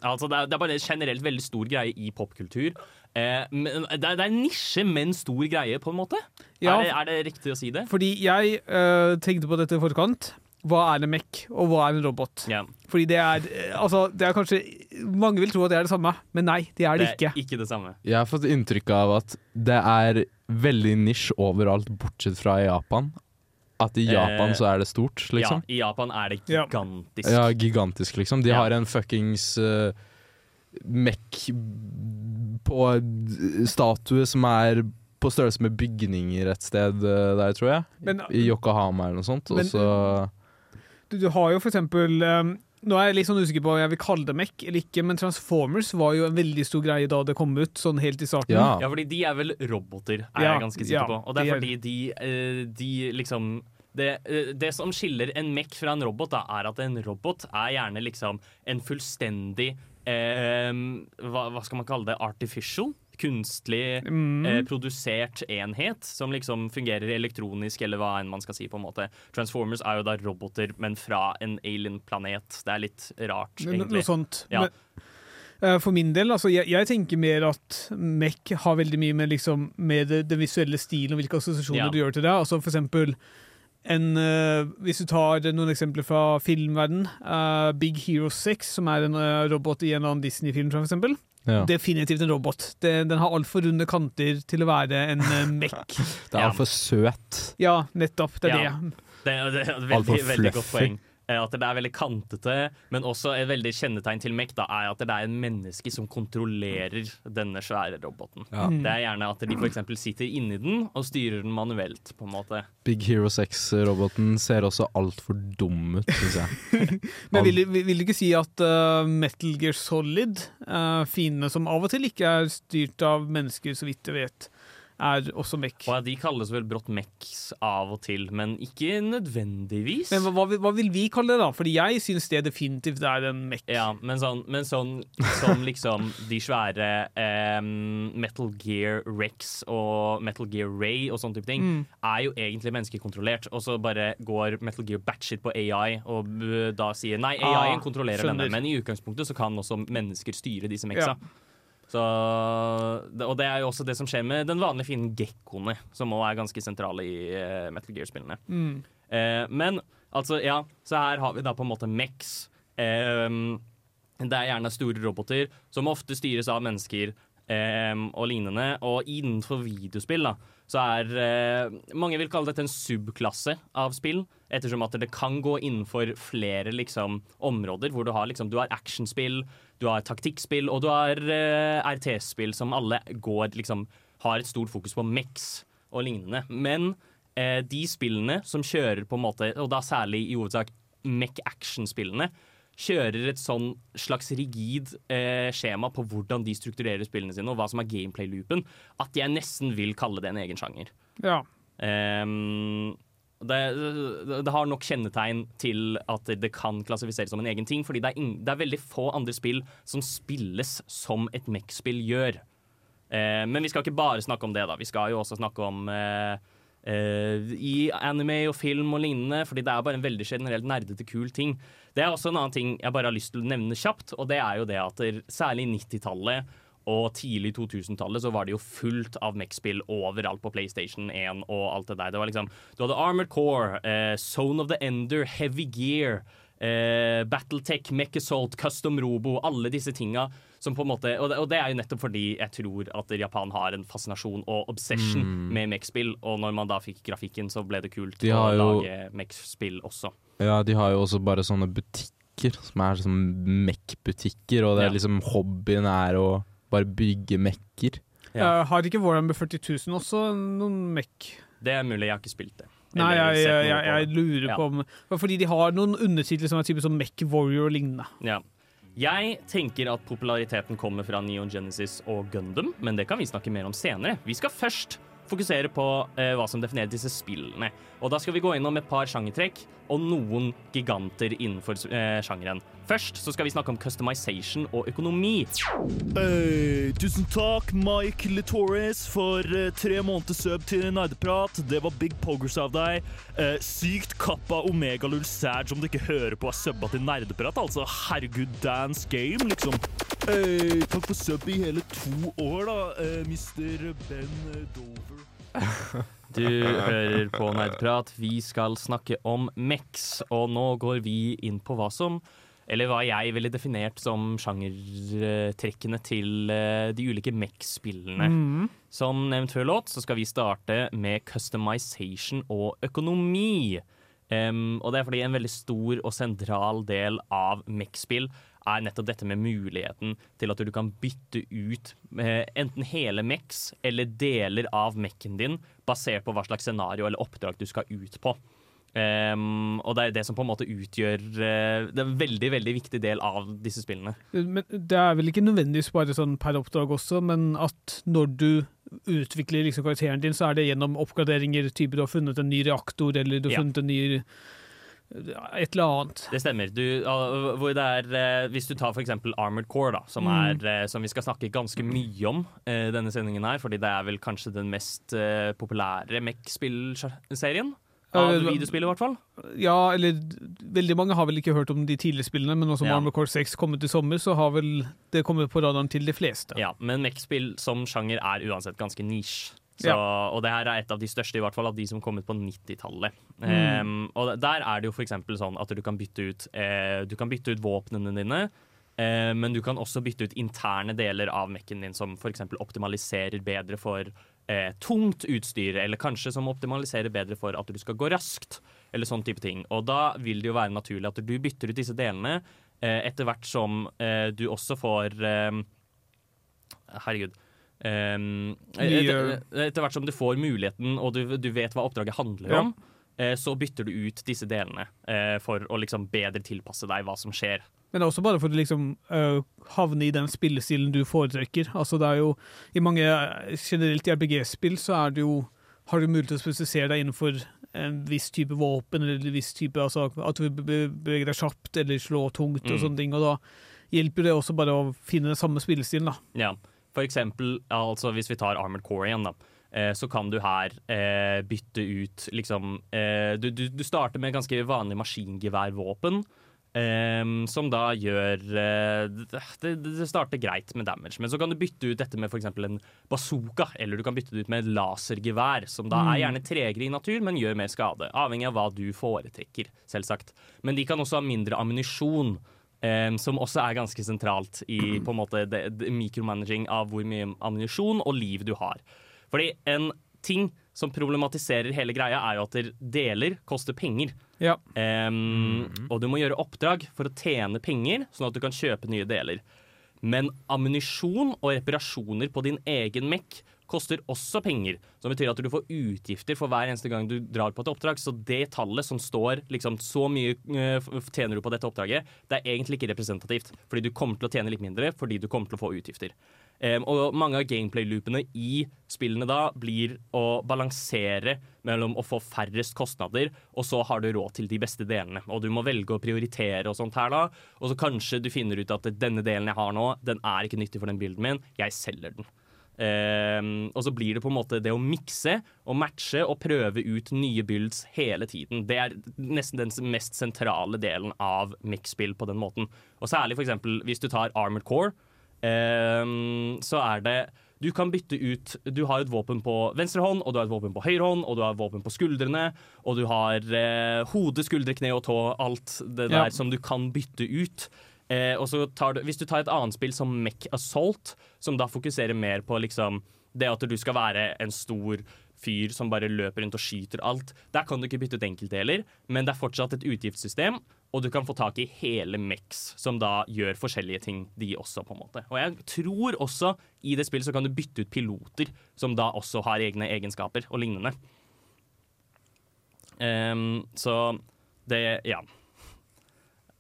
[SPEAKER 2] Altså det er, det er bare generelt veldig stor greie i popkultur. Eh, men det, er, det er en nisje, men stor greie, på en måte.
[SPEAKER 4] Ja.
[SPEAKER 2] Er, det, er det riktig å si det?
[SPEAKER 4] Fordi jeg eh, tenkte på dette i forkant. Hva er en MEC, og hva er en robot?
[SPEAKER 2] Yeah.
[SPEAKER 4] Fordi det er eh, Altså, det er kanskje Mange vil tro at det er det samme, men nei, det er det
[SPEAKER 2] det
[SPEAKER 4] ikke.
[SPEAKER 2] er ikke det samme.
[SPEAKER 3] Jeg har fått inntrykk av at det er veldig nisj overalt, bortsett fra i Japan. At i Japan
[SPEAKER 2] Eh,
[SPEAKER 3] så er det stort, liksom.
[SPEAKER 2] Ja, I Japan er det gigantisk.
[SPEAKER 3] Ja, gigantisk, liksom. De
[SPEAKER 2] Ja.
[SPEAKER 3] har en fuckings uh, Mech på statue som er på størrelse med bygninger et sted eh, der, tror jeg.
[SPEAKER 4] Men-
[SPEAKER 3] I Yokohama eller noe sånt. Og
[SPEAKER 4] Men-
[SPEAKER 3] så
[SPEAKER 4] Du, du har jo for eksempel um, Nå er jeg litt sånn usikker på om jeg vil kalle det mech eller ikke, men Transformers var jo en veldig stor greie da det kom ut, sånn helt i starten.
[SPEAKER 3] Ja.
[SPEAKER 2] Ja, fordi de er vel roboter, er
[SPEAKER 4] Ja,
[SPEAKER 2] jeg ganske sikker
[SPEAKER 4] ja,
[SPEAKER 2] på. Og det er fordi de, eh, de liksom det, eh, det som skiller en mech fra en robot, da, er at en robot er gjerne liksom en fullstendig eh, hva, hva skal man kalle det? Artificial? Kunstlig
[SPEAKER 4] Mm.
[SPEAKER 2] eh, produsert enhet som liksom fungerer elektronisk, eller hva enn man skal si. på en måte Transformers er jo da roboter, men fra en alien-planet. Det er litt rart,
[SPEAKER 4] egentlig. Noe sånt.
[SPEAKER 2] Ja.
[SPEAKER 4] Men, eh, for min del, altså, jeg, jeg tenker mer at Mech har veldig mye med, liksom, med det, den visuelle stilen og hvilke assosiasjoner
[SPEAKER 2] Ja.
[SPEAKER 4] du gjør til det. Altså for eksempel en, uh, Hvis du tar noen eksempler fra filmverden uh, Big Hero 6, som er en uh, robot i en eller annen Disney-film, for eksempel.
[SPEAKER 3] ja.
[SPEAKER 4] Definitivt en robot. Det, den har altfor runde kanter til å være en uh, mekk. (laughs)
[SPEAKER 3] Det er altfor søt.
[SPEAKER 4] Ja, nettopp. Det er
[SPEAKER 2] Ja.
[SPEAKER 4] det.
[SPEAKER 2] Det, det er veldig, veldig godt poeng. Eh, At det er veldig kantete, men også et veldig kjennetegn til Mech da, er at det er en menneske som kontrollerer denne svære roboten.
[SPEAKER 3] Ja.
[SPEAKER 4] Mm.
[SPEAKER 2] Det er gjerne at de f.eks. sitter inni den og styrer den manuelt. på en måte.
[SPEAKER 3] Big Hero 6-roboten ser også altfor dum ut, syns jeg. (laughs)
[SPEAKER 4] Men vil, vil vil du ikke si at uh, Metal Gear Solid, uh, fiendene som av og til ikke er styrt av mennesker, så vidt jeg vet, er også MEC.
[SPEAKER 2] Og De kalles vel brått MECs av og til, men ikke nødvendigvis.
[SPEAKER 4] Men hva, hva, vil- vi kalle det, da? Fordi jeg syns det definitivt er en MEC.
[SPEAKER 2] Ja, men sånn, men sånn som liksom de svære eh, Metal Gear Rex og Metal Gear Ray og sånne type ting,
[SPEAKER 4] Mm.
[SPEAKER 2] er jo egentlig menneskekontrollert. Og så bare går Metal Gear batshit på AI og da sier nei, AI-en
[SPEAKER 4] Ah,
[SPEAKER 2] kontrollerer
[SPEAKER 4] skjønner.
[SPEAKER 2] denne. Men i utgangspunktet så kan også mennesker styre disse meksa.
[SPEAKER 4] Ja.
[SPEAKER 2] Så, og det er jo også det som skjer med den vanlige fienden gekkoene, som òg er ganske sentrale i eh, Metal Gear-spillene.
[SPEAKER 4] Mm.
[SPEAKER 2] Eh, men altså, ja, så her har vi da på en måte Mex. Ehm, det er gjerne store roboter som ofte styres av mennesker ehm, og lignende. Og innenfor videospill da, så er eh, Mange vil kalle dette en subklasse av spill, ettersom at det kan gå innenfor flere liksom, områder. Hvor du har, liksom, du har actionspill, du har taktikkspill og du har uh, RTS-spill som alle går, liksom, har et stort fokus på Mex og lignende. Men uh, de spillene som kjører på en måte, og da særlig i hovedsak Mech-action-spillene, kjører et sånn slags rigid uh, skjema på hvordan de strukturerer spillene sine, og hva som er gameplay-loopen, at jeg nesten vil kalle det en egen sjanger.
[SPEAKER 4] Ja.
[SPEAKER 2] Ehm, det, det har nok kjennetegn til at det kan klassifiseres som en egen ting, fordi det er, ing- det er veldig få andre spill som spilles som et MEC-spill gjør. Eh, men vi skal ikke bare snakke om det, da. Vi skal jo også snakke om eh, eh, i anime og film og lignende, fordi det er bare en veldig generelt nerdete, kul ting. Det er også en annen ting jeg bare har lyst til å nevne kjapt, og det er jo det at særlig 90-tallet og tidlig 2000-tallet så var det jo fullt av Mech-spill overalt på PlayStation 1 og alt det der. Det var liksom, Du hadde Armored Core, eh, Zone of the Ender, Heavy Gear, eh, Battletech, Mech Assault, Custom Robo, alle disse tinga som på en måte og det, og det er jo nettopp fordi jeg tror at Japan har en fascinasjon og obsession med Mech-spill, og når man da fikk grafikken, så ble det kult å
[SPEAKER 3] jo-
[SPEAKER 2] lage Mech-spill også.
[SPEAKER 3] Ja, de har jo også bare sånne butikker som er sånn Mech-butikker, og det
[SPEAKER 2] Ja.
[SPEAKER 3] er liksom hobbyen er å bare bygge mekker.
[SPEAKER 2] Ja.
[SPEAKER 4] Eh, har ikke Warhammer 40 000 også noen mekk?
[SPEAKER 2] Det er mulig, jeg har ikke spilt det.
[SPEAKER 4] Nei, jeg, jeg, jeg, jeg lurer
[SPEAKER 2] Ja.
[SPEAKER 4] på om for Fordi de har noen undertitler som er type som Mech Warrior og lignende.
[SPEAKER 2] Ja. Jeg tenker at populariteten kommer fra Neon Genesis og Gundam, men det kan vi snakke mer om senere. Vi skal først fokusere på eh, hva som definerer disse spillene. Og da skal vi gå innom et par sjangertrekk og noen giganter innenfor eh, sjangeren. Først så skal vi snakke om customization og økonomi.
[SPEAKER 9] Hey, tusen takk, Mike Litores, for eh, tre måneder sub til Nerdeprat. Det var big poggers av deg. Eh, sykt kappa Omegalull Sag om du ikke hører på er subba til Nerdeprat. Altså, herregud, dance game, liksom. Hey, takk for sub i hele to år, da, eh, mister Ben Dover. (laughs)
[SPEAKER 2] Du hører på Nerdprat. Vi skal snakke om Mex, og nå går vi inn på hva som eller hva jeg ville definert som sjangertrekkene til eh, de ulike MEC-spillene.
[SPEAKER 4] Mm.
[SPEAKER 2] Som nevnt før låt, så skal vi starte med customization og økonomi. Um, og det er fordi en veldig stor og sentral del av Mech-spill er nettopp dette med muligheten til at du kan bytte ut eh, enten hele Mex eller deler av Mech-en din, basert på hva slags scenario eller oppdrag du skal ut på. Em, og det er det som på en måte utgjør uh, Det er en veldig veldig viktig del av disse spillene.
[SPEAKER 4] Men det er vel ikke nødvendigvis bare sånn per oppdrag også, men at når du utvikler liksom karakteren din, så er det gjennom oppgraderinger, type du har funnet en ny reaktor, eller du har
[SPEAKER 2] Ja.
[SPEAKER 4] funnet en ny et eller annet.
[SPEAKER 2] Det stemmer. Du, hvor det er, eh, hvis du tar eksempel Armored Core, da, som,
[SPEAKER 4] Mm.
[SPEAKER 2] er, eh, som vi skal snakke ganske mye om eh, denne sendingen her, fordi det er vel kanskje den mest eh, populære Mech-spillserien. Av
[SPEAKER 4] Eh,
[SPEAKER 2] videospill, i hvert fall.
[SPEAKER 4] Ja, eller veldig mange har vel ikke hørt om de tidligere spillene, men nå som
[SPEAKER 2] Ja.
[SPEAKER 4] Armored Core 6 kommet i sommer, så har vel det kommet på radaren til de fleste.
[SPEAKER 2] Ja, men Mech-spill som sjanger er uansett ganske nisj.
[SPEAKER 4] Ja.
[SPEAKER 2] Og det her er et av de største, i hvert fall av de som kom ut på 90-tallet.
[SPEAKER 4] Mm.
[SPEAKER 2] Um, og der er det jo eksempel sånn at du kan bytte ut, eh, du kan bytte ut våpnene dine. Eh, men du kan også bytte ut interne deler av Mech-en din som f.eks. optimaliserer bedre for eh, tungt utstyr, eller kanskje som optimaliserer bedre for at du skal gå raskt, eller sånn type ting. Og da vil det jo være naturlig at du bytter ut disse delene eh, etter hvert som eh, du også får eh, Herregud. Um, etter, etter hvert som du får muligheten, og du, du vet hva oppdraget handler
[SPEAKER 4] Ja.
[SPEAKER 2] om, eh, så bytter du ut disse delene eh, for å liksom bedre tilpasse deg hva som skjer.
[SPEAKER 4] Men det er også bare for å liksom uh, havne i den spillestilen du foretrekker. Altså det er jo i mange Generelt i RPG-spill så er det jo har du mulighet til å spesifisere deg innenfor en viss type våpen, eller en viss type altså at du beveger deg kjapt eller slår tungt og
[SPEAKER 2] Mm.
[SPEAKER 4] sånne ting. Og da hjelper det også bare å finne den samme spillestilen, da.
[SPEAKER 2] Ja. For eksempel, altså hvis vi tar Armored Core igjen, da. eh, Så kan du her eh, bytte ut liksom eh, du, du, du starter med ganske vanlig maskingeværvåpen. Eh, som da gjør uh, det, det starter greit med damage. Men så kan du bytte ut dette med f.eks. en bazooka, eller du kan bytte det ut med et lasergevær, som da er gjerne tregere i natur, men gjør mer skade. Avhengig av hva du foretrekker, selvsagt. Men de kan også ha mindre ammunisjon. Um, som også er ganske sentralt i på en måte det, det, mikromanaging av hvor mye ammunisjon og liv du har. Fordi en ting som problematiserer hele greia, er jo at deler koster penger.
[SPEAKER 4] Ja.
[SPEAKER 2] Em, Og du må gjøre oppdrag for å tjene penger, sånn at du kan kjøpe nye deler. Men ammunisjon og reparasjoner på din egen mekk koster også penger. Som betyr at du får utgifter for hver eneste gang du drar på et oppdrag. Så det tallet som står liksom så mye eh, tjener du på dette oppdraget, det er egentlig ikke representativt. Fordi du kommer til å tjene litt mindre fordi du kommer til å få utgifter. Em, og mange av gameplay-loopene i spillene da blir å balansere mellom å få færrest kostnader, og så har du råd til de beste delene. Og du må velge å prioritere og sånt her da. Og så kanskje du finner ut at denne delen jeg har nå, den er ikke nyttig for den bilden min. Jeg selger den. Um, og så blir det på en måte det å mikse og matche og prøve ut nye builds hele tiden. Det er nesten den mest sentrale delen av mix-spill på den måten. Og særlig eksempel hvis du tar Armored Core, så er det du kan bytte ut Du har et våpen på venstre hånd, og du har et våpen på høyre hånd, og du har et våpen på skuldrene, og du har eh, hode, skuldre, kne og tå, alt det der
[SPEAKER 4] Ja.
[SPEAKER 2] som du kan bytte ut. Eh, og så tar du, hvis du tar et annet spill som Mech Assault, som da fokuserer mer på liksom det at du skal være en stor fyr som bare løper rundt og skyter alt. Der kan du ikke bytte ut enkeltdeler, men det er fortsatt et utgiftssystem, og du kan få tak i hele Mex, som da gjør forskjellige ting, de også, på en måte. Og jeg tror også i det spillet så kan du bytte ut piloter, som da også har egne egenskaper og lignende. Um, så det Ja.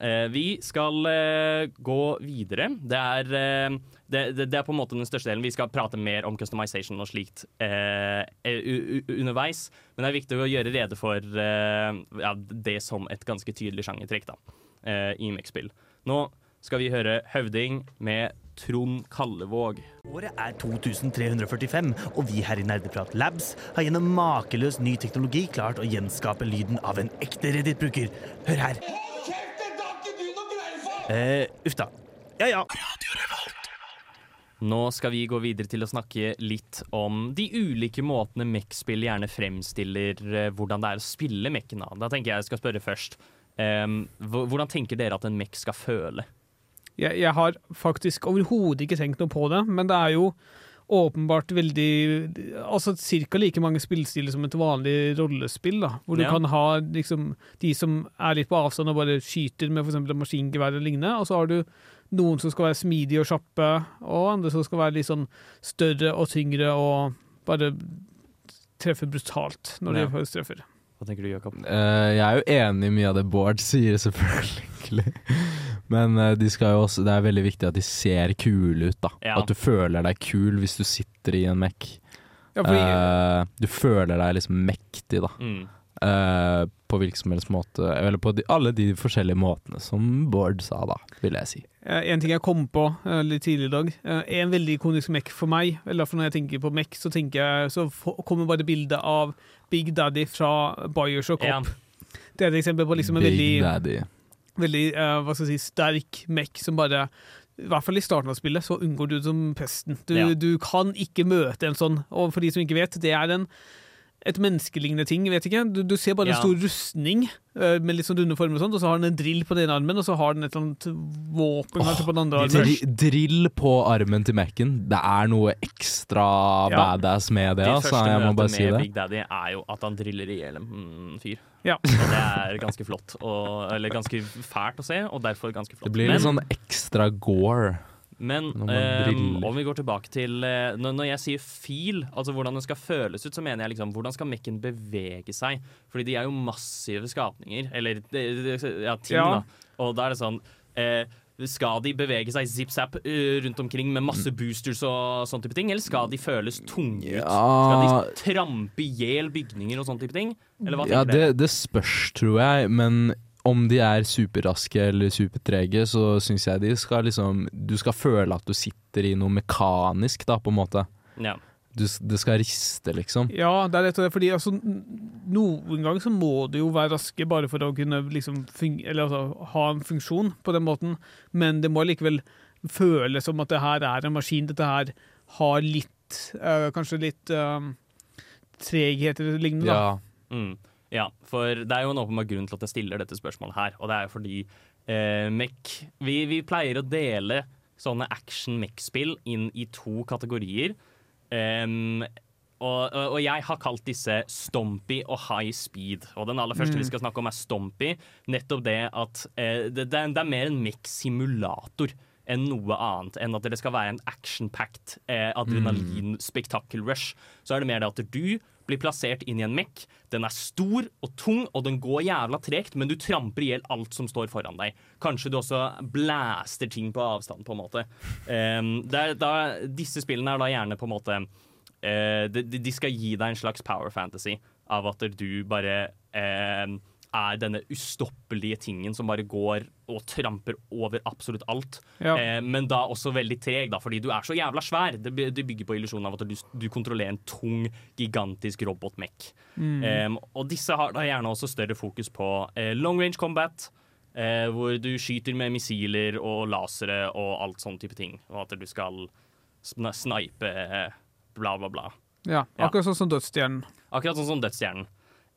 [SPEAKER 2] Eh, vi skal eh, gå videre. Det er, eh, det, det, er på en måte den største delen. Vi skal prate mer om customization og slikt underveis. Men det er viktig å gjøre rede for ja, det som et ganske tydelig sjangertrekk da, i Mech-spill. Nå skal vi høre Høvding med Trond Kallevåg.
[SPEAKER 10] Året er 2345, og vi her i Nerdeprat Labs har gjennom makeløs ny teknologi klart å gjenskape lyden av en ekte Reddit-bruker. Hør her. Eh, uff da. Ja ja.
[SPEAKER 2] Nå skal vi gå videre til å snakke litt om de ulike måtene MEC-spill gjerne fremstiller eh, hvordan det er å spille MEC-en Da. da tenker jeg jeg skal spørre først. Um, hvordan tenker dere at en MEC skal føle?
[SPEAKER 4] Jeg, jeg har faktisk overhodet ikke tenkt noe på det, men det er jo åpenbart veldig Altså ca. like mange spillstiler som et vanlig rollespill, da. Hvor du
[SPEAKER 2] Ja.
[SPEAKER 4] kan ha liksom de som er litt på avstand og bare skyter med f.eks. maskingevær og lignende, og så har du noen som skal være smidige og kjappe, og andre som skal være litt sånn større og tyngre og bare treffe brutalt når
[SPEAKER 2] Ja.
[SPEAKER 4] de faktisk treffer.
[SPEAKER 2] Hva tenker du, Jakob?
[SPEAKER 3] Uh, jeg er jo enig i mye av det Bård sier, (laughs) selvfølgelig. Men eh, de skal jo også, det er veldig viktig at de ser kule ut. da
[SPEAKER 2] Ja.
[SPEAKER 3] At du føler deg kul hvis du sitter i en Mac.
[SPEAKER 4] Ja, fordi,
[SPEAKER 3] Eh, du føler deg liksom mektig, da.
[SPEAKER 2] Mm.
[SPEAKER 3] Eh, på hvilken som helst måte. Eller på de, alle de forskjellige måtene som Bård sa, da, vil jeg si.
[SPEAKER 4] En ting jeg kom på litt tidligere i dag, er en veldig ikonisk Mac for meg. Eller for når jeg tenker på Mac, så, jeg, så kommer bare bildet av Big Daddy fra Bioshock
[SPEAKER 2] Ja.
[SPEAKER 4] opp. Det er et eksempel på liksom en
[SPEAKER 3] Big
[SPEAKER 4] veldig,
[SPEAKER 3] Daddy.
[SPEAKER 4] Veldig uh, hva skal jeg si, sterk mech som bare i hvert fall i starten av spillet så unngår du det som pesten. Du,
[SPEAKER 2] Ja.
[SPEAKER 4] du kan ikke møte en sånn. Og for de som ikke vet, det er en, et menneskelignende ting. vet ikke. Du, du ser bare en stor rustning uh, med litt sånn runde former, og sånt, og så har den en drill på den ene armen, og så har den et eller annet våpen oh, på den andre armen.
[SPEAKER 3] Drill på armen til Mac-en. Det er noe ekstra
[SPEAKER 4] Ja.
[SPEAKER 3] badass med det.
[SPEAKER 2] Ditt
[SPEAKER 3] Altså,
[SPEAKER 2] første
[SPEAKER 3] jeg må bare si det.
[SPEAKER 2] Big Daddy er jo at han driller i hjel en fyr.
[SPEAKER 4] Ja.
[SPEAKER 2] Og det er ganske flott. Og, eller ganske fælt å se, og derfor ganske flott.
[SPEAKER 3] Det blir litt sånn ekstra gore.
[SPEAKER 2] Men eh, om vi går tilbake til eh, når, når jeg sier feel, altså hvordan den skal føles ut, så mener jeg liksom hvordan skal mekken bevege seg? Fordi de er jo massive skapninger, eller ja, ting,
[SPEAKER 4] Ja.
[SPEAKER 2] da. Og da er det sånn eh, Skal de bevege seg zip-zap eh, rundt omkring med masse boosters og sånn type ting, eller skal de føles tunge ut? Skal de trampe i hjel bygninger og sånn type ting? Eller hva
[SPEAKER 3] Ja, det, det spørs, tror jeg, men om de er superraske eller supertrege, så syns jeg de skal liksom Du skal føle at du sitter i noe mekanisk, da, på en måte.
[SPEAKER 2] Ja.
[SPEAKER 3] Du, det skal riste, liksom.
[SPEAKER 4] Ja, det er rett og slett fordi altså, noen ganger så må du jo være raske bare for å kunne liksom fung eller, altså, ha en funksjon på den måten, men det må likevel føles som at det her er en maskin. Dette her har litt, øh, kanskje litt øh, treghet eller lignende. da.
[SPEAKER 3] Ja.
[SPEAKER 2] Mm. ja, for det er jo en åpenbar grunn til at jeg stiller dette spørsmålet her, og det er jo fordi øh, MEC vi, vi pleier å dele sånne action mech-spill inn i to kategorier. Em, og, og, og jeg har kalt disse Stompy og High Speed. Og den aller første
[SPEAKER 11] Mm.
[SPEAKER 2] vi skal snakke om, er Stompy. Nettopp det at eh, det, det, er, det er mer en mech-simulator enn noe annet. Enn at det skal være en action-packed eh, adrenalin-spektakel-rush. Så er det mer det at du blir plassert inn i en mekk. Den er stor og tung, og den går jævla tregt, men du tramper i hjel alt som står foran deg. Kanskje du også blaster ting på avstand, på en måte. Um, da, disse spillene er da gjerne på en måte uh, de, de- skal gi deg en slags power fantasy av at du bare eh, er denne ustoppelige tingen som bare går og tramper over absolutt alt.
[SPEAKER 4] Ja.
[SPEAKER 2] Eh, men da også veldig treg, da, fordi du er så jævla svær. Det, det bygger på illusjonen av at du, du kontrollerer en tung, gigantisk robotmekk.
[SPEAKER 11] Mm.
[SPEAKER 2] Eh, og disse har da gjerne også større fokus på eh, long range combat. Eh, hvor du skyter med missiler og lasere og alt sånn type ting. Og at du skal sn snipe eh, bla, bla, bla.
[SPEAKER 4] Ja, akkurat sånn som Dødsstjernen.
[SPEAKER 2] Akkurat sånn som Dødsstjernen.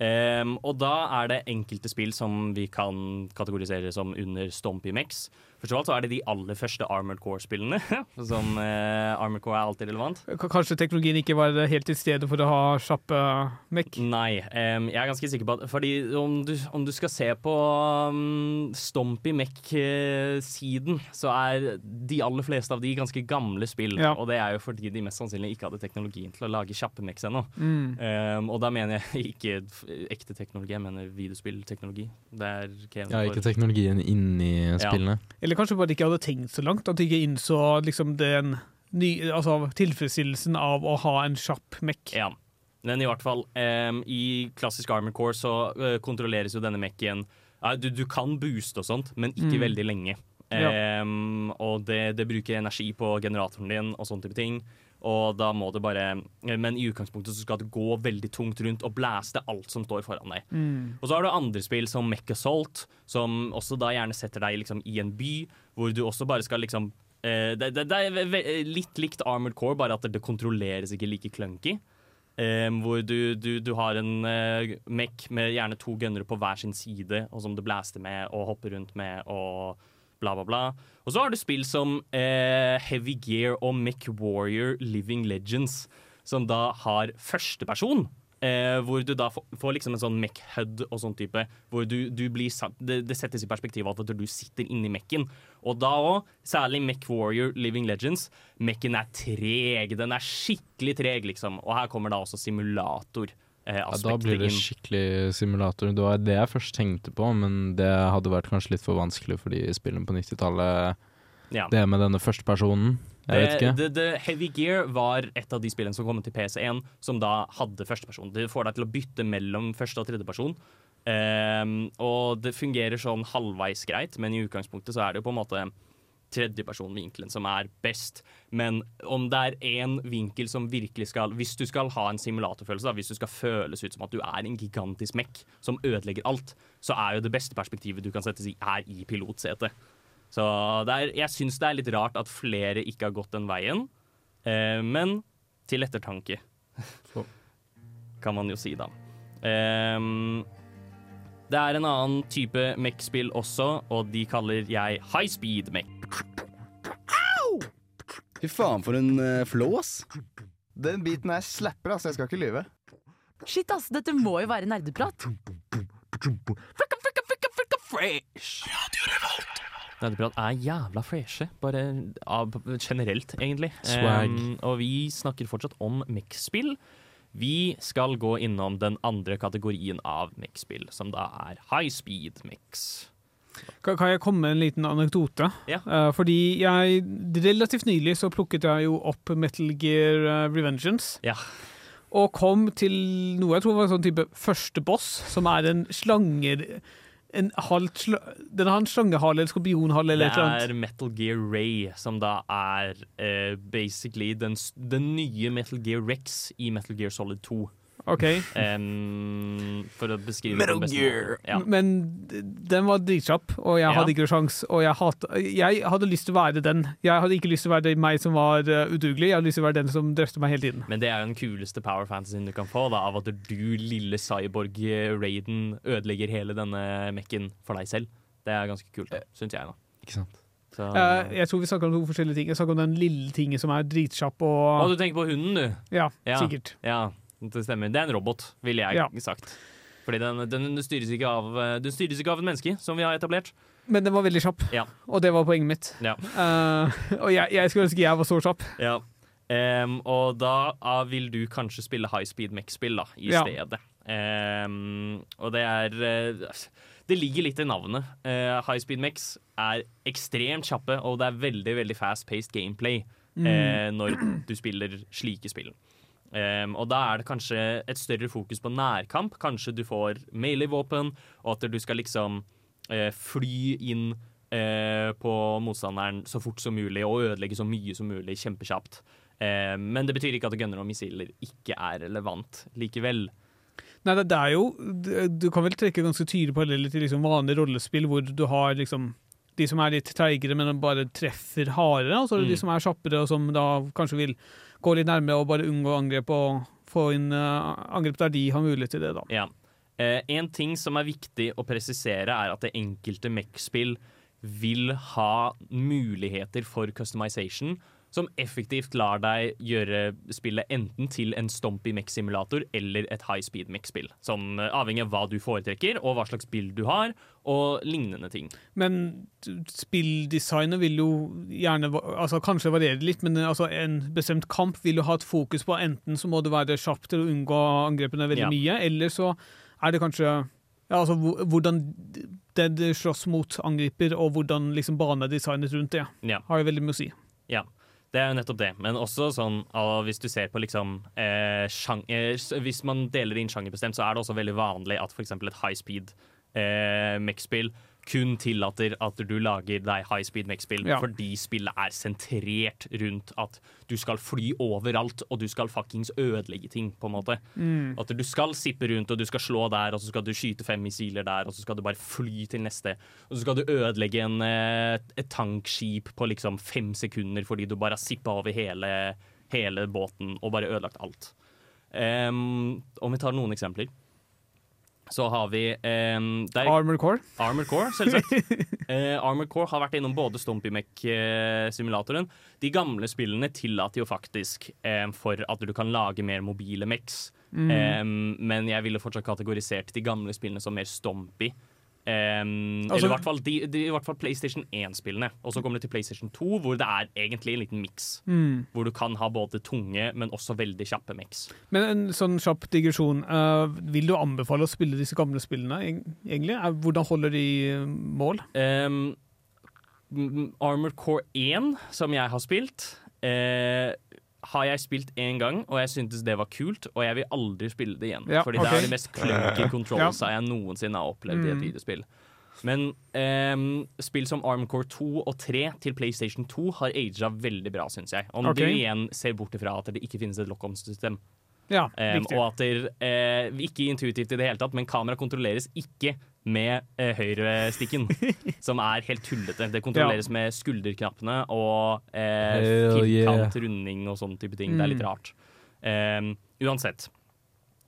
[SPEAKER 2] Ehm, og da er det enkelte spill som vi kan kategorisere som under Stompy Mex. Først av alt så er det de aller første Armored Core-spillene. (laughs) som eh, Armored Core er alltid relevant.
[SPEAKER 4] K- Kanskje teknologien ikke var helt til stede for å ha kjappe mekk?
[SPEAKER 2] Nei, um, jeg er ganske sikker på at Fordi om du, om du skal se på um, Stompy Mech-siden, så er de aller fleste av de ganske gamle spill.
[SPEAKER 4] Ja.
[SPEAKER 2] Og det er jo fordi de mest sannsynlig ikke hadde teknologien til å lage kjappe mechs ennå.
[SPEAKER 4] Mm.
[SPEAKER 2] Um, og da mener jeg (laughs) ikke ekte teknologi, jeg mener videospillteknologi. Det er
[SPEAKER 3] Ja, ikke teknologien inni spillene.
[SPEAKER 2] Ja.
[SPEAKER 3] spillene.
[SPEAKER 4] Eller kanskje bare ikke hadde tenkt så langt, at de ikke innså liksom den ny, altså, tilfredsstillelsen av å ha en kjapp mekk.
[SPEAKER 2] Ja. Men i hvert fall, um, i klassisk Armor Core så uh, kontrolleres jo denne mekken uh, du, du kan booste og sånt, men ikke
[SPEAKER 11] Mm.
[SPEAKER 2] veldig lenge.
[SPEAKER 11] Ja.
[SPEAKER 2] Og det, det bruker energi på generatoren din og sånne type ting. Og da må det bare Men i utgangspunktet så skal det gå veldig tungt rundt og blæste alt som står foran deg.
[SPEAKER 11] Mm.
[SPEAKER 2] Og så har du andre spill som Mech Assault, som også da gjerne setter deg liksom i en by, hvor du også bare skal liksom eh, det, det, det er litt likt Armored Core, bare at det kontrolleres ikke like clunky. Eh, hvor du, du, du har en uh, mech med gjerne to gunnere på hver sin side, og som du blaster med og hopper rundt med og bla, bla, bla. Og så har du spill som eh, Heavy Gear og Mech Warrior Living Legends, som da har førsteperson. Eh, hvor du da får, får liksom en sånn mech HUD og sånn type. Hvor du, du blir satt, det, det settes i perspektiv at du sitter inni mekken. Og da òg, særlig Mech Warrior Living Legends, mekken er treg. Den er skikkelig treg, liksom. Og her kommer da også simulator. Eh,
[SPEAKER 3] Ja, da blir det skikkelig simulator. Det var det jeg først tenkte på, men det hadde vært kanskje litt for vanskelig for de spillene på 90-tallet.
[SPEAKER 2] Ja.
[SPEAKER 3] Det med denne første personen. det, vet ikke.
[SPEAKER 2] The, Heavy Gear var et av de spillene som kom til PC1, som da hadde førsteperson. Det får deg til å bytte mellom første og tredjeperson. Um, og det fungerer sånn halvveis greit, men i utgangspunktet så er det jo på en måte tredjepersonvinkelen som er best. Men om det er én vinkel som virkelig skal Hvis du skal ha en simulatorfølelse, da, hvis du skal føles ut som at du er en gigantisk mekk som ødelegger alt, så er jo det beste perspektivet du kan settes i, er i pilotsetet. Så er, jeg syns det er litt rart at flere ikke har gått den veien. Eh, men til ettertanke, (laughs) kan man jo si, da. Ehm, det er en annen type Mech-spill også, og de kaller jeg high speed Mech.
[SPEAKER 12] Fy faen, for en uh, flow, ass. Den biten her slapper, ass. Jeg skal ikke lyve.
[SPEAKER 13] Shit, ass, dette må jo være nerdeprat.
[SPEAKER 2] Nerdeprat er jævla freshe, bare av, generelt, egentlig.
[SPEAKER 3] Swag.
[SPEAKER 2] Ehm, og vi snakker fortsatt om Mech-spill. Vi skal gå innom den andre kategorien av Mech-spill, som da er high speed Mechs.
[SPEAKER 4] Kan, jeg komme med en liten anekdote?
[SPEAKER 2] Ja.
[SPEAKER 4] Uh, fordi jeg relativt nylig så plukket jeg jo opp Metal Gear eh, Revengeance.
[SPEAKER 2] Ja.
[SPEAKER 4] Og kom til noe jeg tror var sånn type første boss, som er en slanger... En halvt sl den har en slangehale eller skorpionhale eller
[SPEAKER 2] Det
[SPEAKER 4] et eller annet.
[SPEAKER 2] er Metal Gear Ray, som da er uh, basically den, den nye Metal Gear Rex i Metal Gear Solid 2.
[SPEAKER 4] Ok.
[SPEAKER 2] Um, for å beskrive
[SPEAKER 4] Metal
[SPEAKER 2] det
[SPEAKER 4] Gear.
[SPEAKER 2] Ja.
[SPEAKER 4] Men den var dritkjapp, og jeg
[SPEAKER 2] Ja.
[SPEAKER 4] hadde ikke noe sjans, og jeg, hat, jeg hadde lyst til å være den. Jeg hadde ikke lyst til å være meg som var uh, udugelig, jeg hadde lyst til å være den som drøfter meg hele tiden.
[SPEAKER 2] Men det er jo den kuleste power fantasyen du kan få, da, av at du, lille cyborg-raiden, ødelegger hele denne mekken for deg selv. Det er ganske kult, syns jeg, da.
[SPEAKER 3] Ikke sant?
[SPEAKER 2] Så,
[SPEAKER 4] uh, jeg tror vi snakker om to forskjellige ting. Jeg snakker om den lille tingen som er dritkjapp og
[SPEAKER 2] Å, du tenker på hunden, du?
[SPEAKER 4] Ja, sikkert.
[SPEAKER 2] Ja, det stemmer. Det er en robot, ville jeg
[SPEAKER 4] Ja.
[SPEAKER 2] sagt. Fordi den, den, styres ikke av, eh, den styres ikke av et menneske, som vi har etablert.
[SPEAKER 4] Men den var veldig kjapp,
[SPEAKER 2] Ja.
[SPEAKER 4] og det var poenget mitt.
[SPEAKER 2] Ja.
[SPEAKER 4] Uh, og jeg, jeg skulle ønske jeg var så kjapp.
[SPEAKER 2] Ja. Um, og da uh, vil du kanskje spille high speed mech-spill da, i stedet. Um, og det er uh, Det ligger litt i navnet. High speed mechs er ekstremt kjappe, og det er veldig veldig fast-paced gameplay
[SPEAKER 4] Mm.
[SPEAKER 2] når du spiller slike spill. Em, og da er det kanskje et større fokus på nærkamp. Kanskje du får melee-våpen, og at du skal liksom uh, fly inn uh, på motstanderen så fort som mulig og ødelegge så mye som mulig kjempekjapt. Eh, men det betyr ikke at gunner og missiler ikke er relevant likevel.
[SPEAKER 4] Nei, det, det er jo Du kan vel trekke ganske tydelige paralleller til liksom vanlige rollespill, hvor du har liksom de som er litt treigere, men bare treffer hardere. Og så er det
[SPEAKER 2] Mm.
[SPEAKER 4] de som er kjappere, og som da kanskje vil gå litt nærmere og bare unngå angrep og få inn eh, angrep der de har mulighet til det, da.
[SPEAKER 2] Ja. Eh, en ting som er viktig å presisere, er at det enkelte Mech-spill vil ha muligheter for customization som effektivt lar deg gjøre spillet enten til en Stompy Mech-simulator eller et high speed Mech-spill. Som eh, avhengig av hva du foretrekker, og hva slags bild du har, og lignende ting.
[SPEAKER 4] Men spilldesignet vil jo gjerne altså Kanskje variere litt, men altså en bestemt kamp vil jo ha et fokus på enten så må du være kjapp til å unngå angrepene veldig
[SPEAKER 2] Ja.
[SPEAKER 4] mye, eller så er det kanskje ja, altså hvordan det det slåss mot angriper, og hvordan liksom banedesignet rundt det,
[SPEAKER 2] Ja.
[SPEAKER 4] har jo veldig mye å si.
[SPEAKER 2] Ja, det er jo nettopp det. Men også sånn ah, hvis du ser på liksom eh, sjang eh, Hvis man deler inn sjangerbestemt, så er det også veldig vanlig at f.eks. et high speed eh, mech-spill kun tillater at du lager deg high speed mech-spill
[SPEAKER 4] Ja.
[SPEAKER 2] fordi spillet er sentrert rundt at du skal fly overalt, og du skal fuckings ødelegge ting, på en måte.
[SPEAKER 4] Mm.
[SPEAKER 2] At du skal sippe rundt, og du skal slå der, og så skal du skyte fem missiler der, og så skal du bare fly til neste. Og så skal du ødelegge en, eh, et tankskip på liksom fem sekunder fordi du bare har sippa over hele, hele båten og bare ødelagt alt. Um, om vi tar noen eksempler, så har vi um,
[SPEAKER 4] Armored Core.
[SPEAKER 2] Armored Core, selvsagt. (laughs) Eh, Armored Core har vært innom både Stumpy-Mech-simulatoren De gamle spillene tillater jo faktisk eh, for at du kan lage mer mobile mechs.
[SPEAKER 4] Mm.
[SPEAKER 2] Eh, men jeg ville fortsatt kategorisert de gamle spillene som mer Stompy. Eh,
[SPEAKER 4] Altså-
[SPEAKER 2] eller i hvert fall, de, de, i hvert fall PlayStation 1-spillene. Og så kommer det til PlayStation 2, hvor det er egentlig en liten miks.
[SPEAKER 4] Mm.
[SPEAKER 2] Hvor du kan ha både tunge, men også veldig kjappe mix
[SPEAKER 4] Men en sånn kjapp digresjon. Uh, vil du anbefale å spille disse gamle spillene, egentlig? Eh, Hvordan holder de eh, mål?
[SPEAKER 2] Um, Armored Core 1, som jeg har spilt, eh, har jeg spilt én gang, og jeg syntes det var kult. Og jeg vil aldri spille det igjen.
[SPEAKER 4] Ja,
[SPEAKER 2] fordi
[SPEAKER 4] okay.
[SPEAKER 2] det er de mest clunky controls
[SPEAKER 4] Ja.
[SPEAKER 2] jeg noensinne har opplevd i et
[SPEAKER 4] Mm.
[SPEAKER 2] videospill. Men um, spill som Armcore 2 og 3 til PlayStation 2 har aga veldig bra, syns jeg. Om
[SPEAKER 4] okay.
[SPEAKER 2] du igjen ser bort ifra at det ikke finnes et lock-on-system.
[SPEAKER 4] Ja, um,
[SPEAKER 2] og at det uh, ikke intuitivt i det hele tatt, men kamera kontrolleres ikke med eh, høyrestikken, (laughs) som er helt tullete. Det kontrolleres med skulderknappene og eh,
[SPEAKER 3] firkant, yeah.
[SPEAKER 2] runding og sånne type ting. Det er litt
[SPEAKER 3] Mm.
[SPEAKER 2] rart. Ehm, uansett.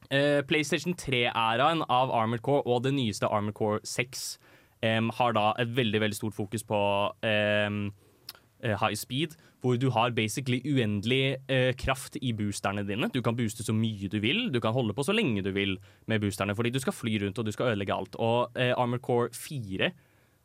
[SPEAKER 2] Eh, PlayStation 3-æraen av Armored Core og det nyeste Armored Core 6 em, har da et veldig veldig stort fokus på eh, high speed, hvor du har basically uendelig eh, kraft i boosterne dine. Du kan booste så mye du vil, du kan holde på så lenge du vil med boosterne, fordi du skal fly rundt og du skal ødelegge alt. Og eh, Armored Core 4,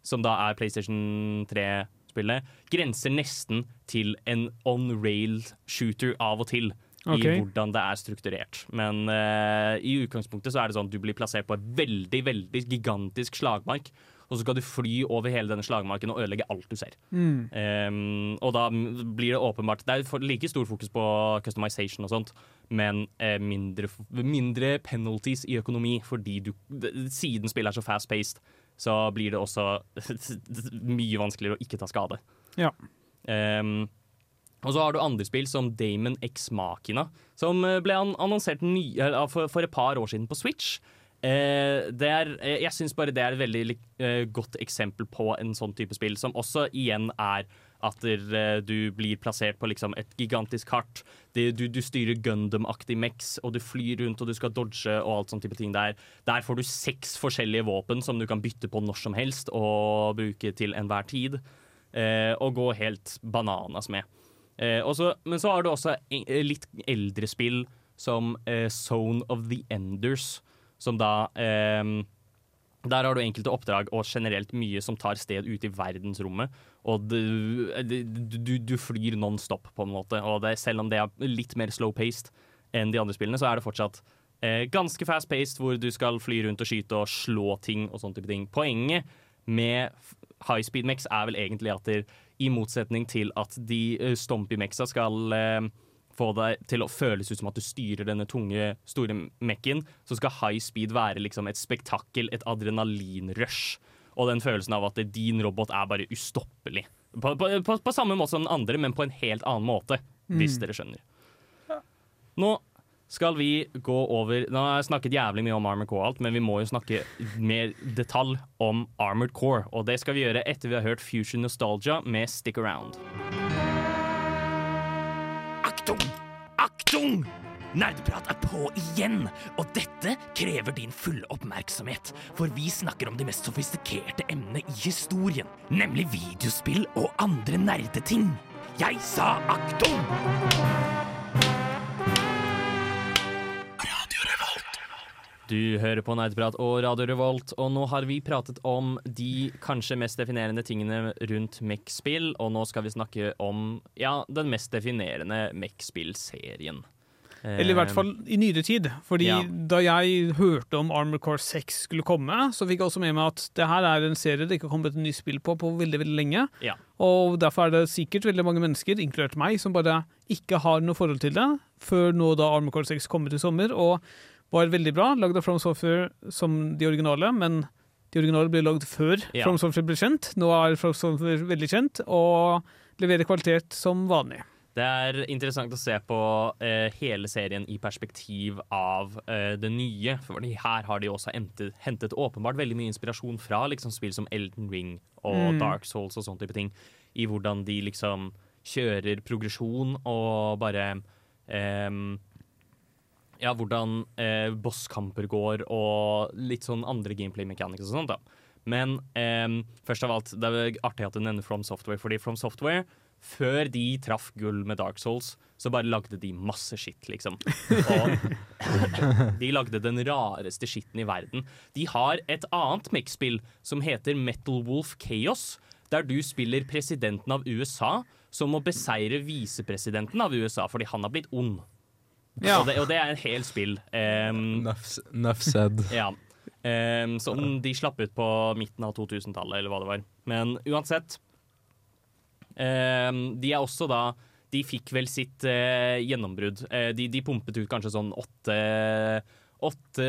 [SPEAKER 2] som da er PlayStation 3-spillet, grenser nesten til en on-rail-shooter av og til.
[SPEAKER 4] Okay.
[SPEAKER 2] I hvordan det er strukturert. Men eh, i utgangspunktet så er det sånn at du blir plassert på et veldig, veldig gigantisk slagmark. Og så skal du fly over hele denne slagmarken og ødelegge alt du ser.
[SPEAKER 4] Mm.
[SPEAKER 2] Um, og da blir det åpenbart Det er like stor fokus på customization og sånt, men eh, mindre, mindre penalties i økonomi, fordi du Siden spillet er så fast-paced, så blir det også (laughs) mye vanskeligere å ikke ta skade.
[SPEAKER 4] Ja.
[SPEAKER 2] Um, og så har du andre spill som Damon X Machina, som eh, ble annonsert for et par år siden på Switch. Eh, er, eh, jeg syns bare det er et veldig eh, godt eksempel på en sånn type spill, som også igjen er at eh, du blir plassert på liksom et gigantisk kart. Det, du, du styrer Gundam-aktig mex, og du flyr rundt og du skal dodge og alt sånn type ting der. Der får du seks forskjellige våpen som du kan bytte på når som helst og bruke til enhver tid. Eh, og gå helt bananas med. Eh, og men så har du også en- litt eldre spill som Zone of the Enders, som da eh, Der har du enkelte oppdrag og generelt mye som tar sted ute i verdensrommet. Og du, du, du, flyr non stop, på en måte. Og det, selv om det er litt mer slow-paced enn de andre spillene, så er det fortsatt eh, ganske fast-paced, hvor du skal fly rundt og skyte og slå ting og sånne type ting. Poenget med high speed mex er vel egentlig at det, i motsetning til at de uh, stompy mexa skal eh, få deg til å føles ut som at du styrer denne tunge, store mekken, så skal high speed være liksom et spektakkel, et adrenalinrush. Og den følelsen av at din robot er bare ustoppelig. På, på, på, på samme måte som den andre, men på en helt annen måte, hvis
[SPEAKER 4] Mm.
[SPEAKER 2] dere skjønner. Nå skal vi gå over Nå har jeg snakket jævlig mye om Armored Core, alt, men vi må jo snakke mer detalj om Armored Core. Og det skal vi gjøre etter vi har hørt Fusion Nostalgia med Stick Around.
[SPEAKER 10] Aktung! Nerdeprat er på igjen, og dette krever din fulle oppmerksomhet. For vi snakker om de mest sofistikerte emnene i historien, nemlig videospill og andre nerdeting. Jeg sa aktung!
[SPEAKER 2] Du hører på Nerdprat og Radio Revolt, og nå har vi pratet om de kanskje mest definerende tingene rundt Mech-spill, og nå skal vi snakke om ja, den mest definerende Mech-spill-serien.
[SPEAKER 4] Eller i hvert fall i nyere tid. Fordi
[SPEAKER 2] Ja.
[SPEAKER 4] da jeg hørte om Armor Core 6 skulle komme, så fikk jeg også med meg at det her er en serie det ikke har kommet et nytt spill på på veldig veldig lenge.
[SPEAKER 2] Ja.
[SPEAKER 4] Og derfor er det sikkert veldig mange mennesker, inkludert meg, som bare ikke har noe forhold til det, før nå da Armor Core 6 kommer til sommer, og var veldig bra. Lagd av From Software som de originale, men de originale ble lagd før
[SPEAKER 2] Ja.
[SPEAKER 4] From Software ble kjent. Nå er From Software veldig kjent, og leverer kvalitet som vanlig.
[SPEAKER 2] Det er interessant å se på eh, hele serien i perspektiv av eh, det nye. For her har de også hentet, hentet åpenbart veldig mye inspirasjon fra liksom, spill som Elden Ring og
[SPEAKER 11] Mm.
[SPEAKER 2] Dark Souls og sånne type ting. I hvordan de liksom kjører progresjon og bare ehm, ja, hvordan eh, bosskamper går og litt sånn andre gameplay mechanics og sånt. da. Men eh, først av alt, det er artig at du nevner From Software, fordi From Software før de traff gull med Dark Souls, så bare lagde de masse skitt, liksom. Og de lagde den rareste skitten i verden. De har et annet Mech-spill som heter Metal Wolf Chaos, der du spiller presidenten av USA som må beseire visepresidenten av USA fordi han har blitt ond.
[SPEAKER 3] Ja.
[SPEAKER 2] Og, det, og det er et helt spill. Um,
[SPEAKER 3] Nuff said. (laughs)
[SPEAKER 2] ja. Um, som de slapp ut på midten av 2000-tallet, eller hva det var. Men uansett um, De er også da De fikk vel sitt uh, gjennombrudd. Uh, de, de pumpet ut kanskje sånn åtte Åtte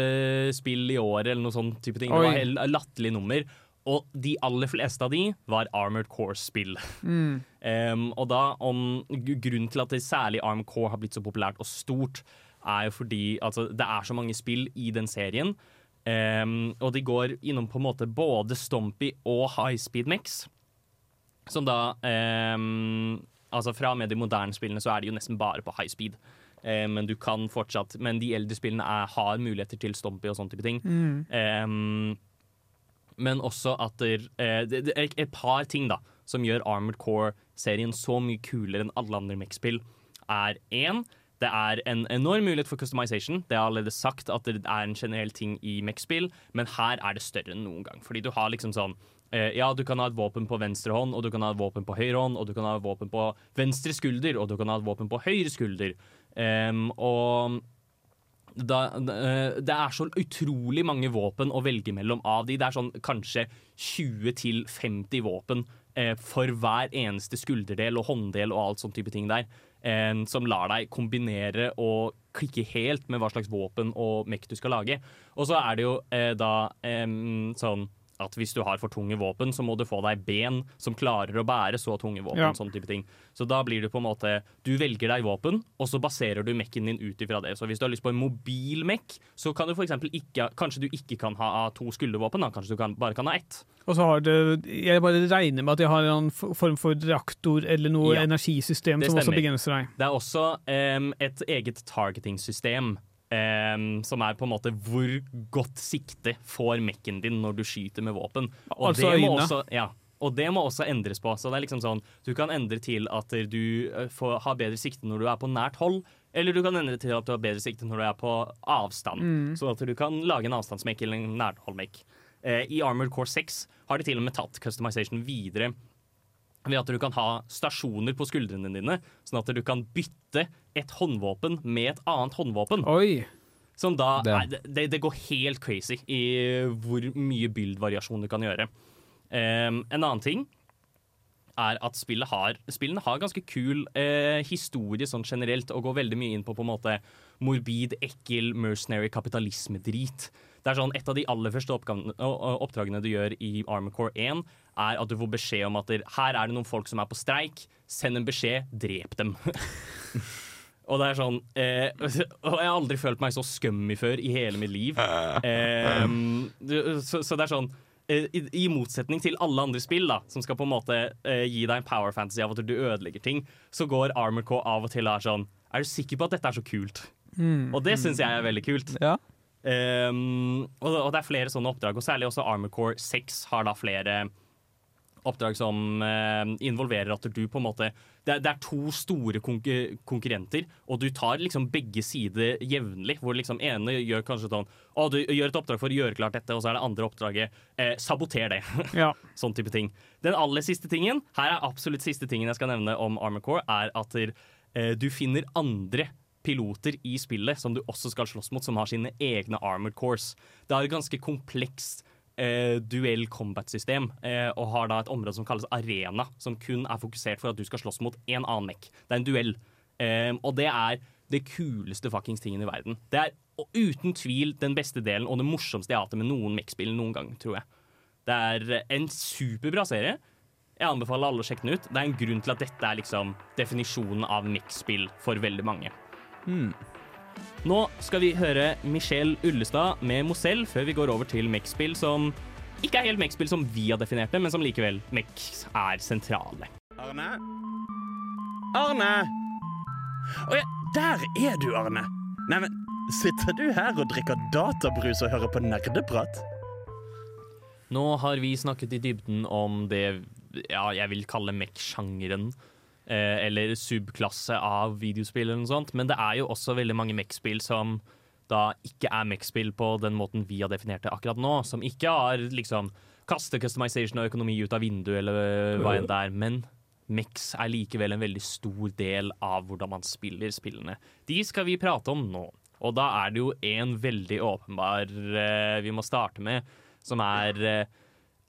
[SPEAKER 2] spill i året, eller noe sånn type ting. Det var helt latterlig nummer. Og de aller fleste av de var Armored Core-spill.
[SPEAKER 4] Mm.
[SPEAKER 2] Um, og da om Grunnen til at det særlig Armored Core har blitt så populært og stort, er jo fordi altså, det er så mange spill i den serien. Um, og de går innom på en måte både Stompy og High Speed Mix. Som da um, Altså Fra og med de moderne spillene så er de jo nesten bare på high speed. Men du kan fortsatt Men de eldre spillene er, har muligheter til Stompy og sånne type ting.
[SPEAKER 4] Mm.
[SPEAKER 2] Men også at eh, det, det er et par ting da som gjør Armored Core-serien så mye kulere enn alle andre Mech-spill, er én det er en enorm mulighet for customization. Det er allerede sagt at det er en generell ting i Mech-spill, men her er det større enn noen gang. Fordi du har liksom sånn eh, Ja, du kan ha et våpen på venstre hånd, og du kan ha et våpen på høyre hånd, og du kan ha et våpen på venstre skulder, og du kan ha et våpen på høyre skulder. Um, og da, eh, det er så utrolig mange våpen å velge mellom av de. Det er sånn kanskje 20-50 våpen eh, for hver eneste skulderdel og hånddel og alt sånn type ting der. Eh, som lar deg kombinere og klikke helt med hva slags våpen og mekk du skal lage. Og så er det jo eh, da em, sånn at hvis du har for tunge våpen, så må du få deg ben som klarer å bære så tunge våpen.
[SPEAKER 4] Ja.
[SPEAKER 2] sånn type ting. Så da blir det på en måte Du velger deg våpen, og så baserer du mekken din ut ifra det. Så hvis du har lyst på en mobil mekk, så kan du for ikke Kanskje du ikke kan ha to skuldervåpen, da. Kanskje du kan, bare kan ha ett.
[SPEAKER 4] Og så har det Jeg bare regner med at de har en form for reaktor eller noe
[SPEAKER 2] Ja.
[SPEAKER 4] energisystem som også begrenser deg.
[SPEAKER 2] Det er også um, et eget targeting-system. Em, som er på en måte hvor godt sikte får mekken din når du skyter med våpen. Og
[SPEAKER 4] Altså
[SPEAKER 2] det må
[SPEAKER 4] øynene.
[SPEAKER 2] også, ja, og det må også endres på. Så det er liksom sånn, Du kan endre til at du eh, får ha bedre sikte når du er på nært hold. Eller du kan endre til at du har bedre sikte når du er på avstand.
[SPEAKER 4] Mm.
[SPEAKER 2] Sånn at du kan lage en avstandsmekk eller en nærholdmekk. Uh, I Armored Core 6 har de til og med tatt customization videre ved at du kan ha stasjoner på skuldrene dine, sånn at du kan bytte et håndvåpen med et annet håndvåpen.
[SPEAKER 4] Oi.
[SPEAKER 2] Som da
[SPEAKER 3] Det.
[SPEAKER 2] er, det, det går helt crazy i hvor mye bildvariasjon du kan gjøre. Um, en annen ting er at spillet har, spillene har ganske kul eh, historie sånn generelt, og går veldig mye inn på på en måte morbid, ekkel, mercenary kapitalisme-drit. Det er sånn, Et av de aller første oppdragene du gjør i Armor Core 1, er at du får beskjed om at der, her er det noen folk som er på streik. Send en beskjed, drep dem. (laughs) Og det er sånn eh, (laughs) Og jeg har aldri følt meg så scummy før i hele mitt liv. (laughs) Eh, så, så det er sånn eh, i, I motsetning til alle andre spill da som skal på en måte eh, gi deg en power fantasy av at du ødelegger ting, så går Armor Core av og til og er sånn Er du sikker på at dette er så kult?
[SPEAKER 4] Mm.
[SPEAKER 2] Og det syns jeg er veldig kult.
[SPEAKER 3] Ja.
[SPEAKER 2] Um, og, og det er flere sånne oppdrag, og særlig også Armor Core 6 har da flere oppdrag som uh, involverer at du på en måte Det det er to store konkur konkurrenter, og du tar liksom begge sider jevnlig. Hvor liksom ene gjør kanskje sånn Å, du gjør et oppdrag for å gjøre klart dette, og så er det andre oppdraget eh, Saboter det. (laughs)
[SPEAKER 4] Ja.
[SPEAKER 2] sånn type ting. Den aller siste tingen, her er absolutt siste tingen jeg skal nevne om Armor Core, er at eh, du finner andre piloter i spillet som du også skal slåss mot, som har sine egne armored cores. Det er et ganske komplekst eh, duell combat-system, eh, og har da et område som kalles arena, som kun er fokusert for at du skal slåss mot en annen mech. Det er en duell. Eh, og det er det kuleste fuckings tingen i verden. Det er uten tvil den beste delen og det morsomste jeg har hatt med noen mech-spill noen gang, tror jeg. Det er en superbra serie. Jeg anbefaler alle å sjekke den ut. Det er en grunn til at dette er liksom definisjonen av mech-spill for veldig mange. Nå skal vi høre Michelle Ullestad med Mozell før vi går over til mech-spill som ikke er helt mech-spill som vi har definert det, men som likevel mech er sentrale.
[SPEAKER 11] Arne? Arne! Å ja, der er du, Arne. Neimen, sitter du her og drikker databrus og hører på nerdeprat?
[SPEAKER 2] Nå har vi snakket i dybden om det ja, jeg vil kalle mech-sjangeren. Eh, eller subklasse av videospill eller noe sånt. Men det er jo også veldig mange mech-spill som da ikke er mech-spill på den måten vi har definert det akkurat nå. Som ikke har liksom kaste customization og økonomi ut av vinduet eller hva enn det er. Men mechs er likevel en veldig stor del av hvordan man spiller spillene. De skal vi prate om nå. Og da er det jo en veldig åpenbar uh, vi må starte med, som er uh,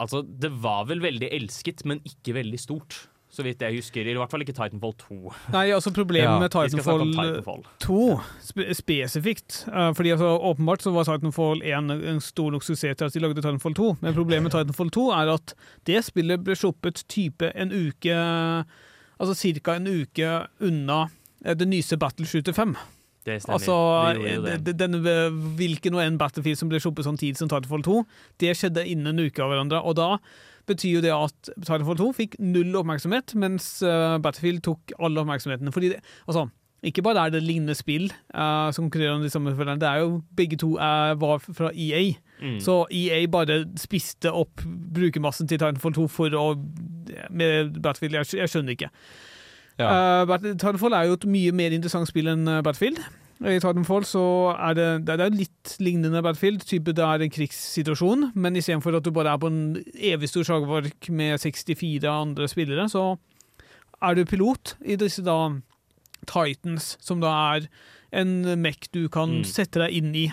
[SPEAKER 2] Altså, det var vel veldig elsket, men ikke veldig stort. Så vidt jeg husker. I hvert fall ikke Titanfall 2.
[SPEAKER 4] Nei, altså Problemet
[SPEAKER 2] Ja,
[SPEAKER 4] med Titanfall,
[SPEAKER 2] Titanfall.
[SPEAKER 4] 2 spe spesifikt uh, Fordi altså, Åpenbart så var Titanfall 1 en stor nok suksess til at de lagde Titanfall 2. Men problemet med Titanfall 2 er at det spillet ble sluppet type en uke Altså ca. en uke unna eh, det nyeste Battleshooter 5.
[SPEAKER 2] Det stemmer.
[SPEAKER 4] Altså,
[SPEAKER 2] Det
[SPEAKER 4] eh, hvilken og en Battlefield som ble sluppet sånn tid som Titanfall 2, det skjedde innen en uke av hverandre. Og da betyr jo det at Titanfall 2 fikk null oppmerksomhet, mens eh, Battlefield tok all oppmerksomheten. Fordi det, altså, ikke bare er det lignende spill uh, som konkurrerer om de samme følgerne, det er jo begge to uh, var fra EA.
[SPEAKER 2] Mm.
[SPEAKER 4] Så EA bare spiste opp brukermassen til Titanfall 2 for å Med Battlefield, jeg, jeg skjønner ikke. Ja. Uh, Titanfall er jo et mye mer interessant spill enn Battlefield. I Titanfall så er det, det er litt lignende Battlefield, type det er en krigssituasjon, men istedenfor at du bare er på en evig stor slagmark med 64 andre spillere, så er du pilot i disse da Titans, som da er en Mech du kan
[SPEAKER 2] Mm.
[SPEAKER 4] sette deg inn i.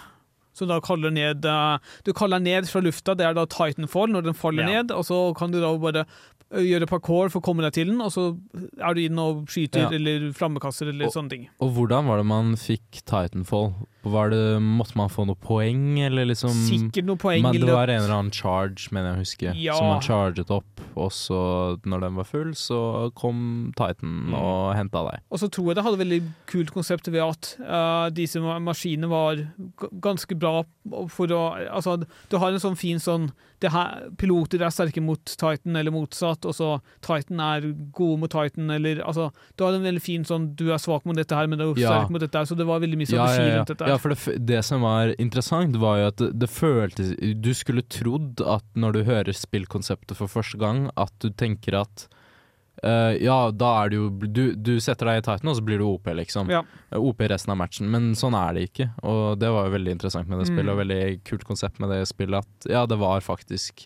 [SPEAKER 4] Så da kaller ned eh, Du kaller ned fra lufta, det er da Titanfall, når den faller
[SPEAKER 2] Ja.
[SPEAKER 4] ned, og så kan du da bare eh, gjøre parkour for å komme deg til den, og så er du inn og skyter
[SPEAKER 3] Ja.
[SPEAKER 4] eller flammekaster eller
[SPEAKER 3] Og-
[SPEAKER 4] sånne ting.
[SPEAKER 3] Og hvordan var det man fikk Titanfall? Var det, måtte man få noe poeng, eller liksom
[SPEAKER 4] Sikkert noe poeng
[SPEAKER 3] Men det var en eller annen charge, mener jeg å huske,
[SPEAKER 4] Ja.
[SPEAKER 3] som man charget opp, og så, når den var full, så kom Titan
[SPEAKER 4] Mm.
[SPEAKER 3] og henta deg.
[SPEAKER 4] Og så tror jeg det hadde veldig kult konsept ved at uh, disse ma- maskinene var ganske bra for å Altså, du har en sånn fin sånn det her, Piloter er sterke mot Titan, eller motsatt, og så Titan er gode mot Titan, eller altså Du har en veldig fin sånn Du er svak mot dette her, men du er
[SPEAKER 3] Ja.
[SPEAKER 4] sterk mot dette her, så det var veldig mye strategi
[SPEAKER 3] ja, ja.
[SPEAKER 4] rundt dette. her.
[SPEAKER 3] ja, for det, det som var interessant, var jo at det, det føltes Du skulle trodd at når du hører spillkonseptet for første gang, at du tenker at Uh, ja, da er det jo du, du setter deg i Titan, og så blir du OP, liksom.
[SPEAKER 4] Ja.
[SPEAKER 3] OP resten av matchen. Men sånn er det ikke, og det var jo veldig interessant med det
[SPEAKER 4] Mm.
[SPEAKER 3] spillet, og veldig kult konsept med det spillet. At ja, det var faktisk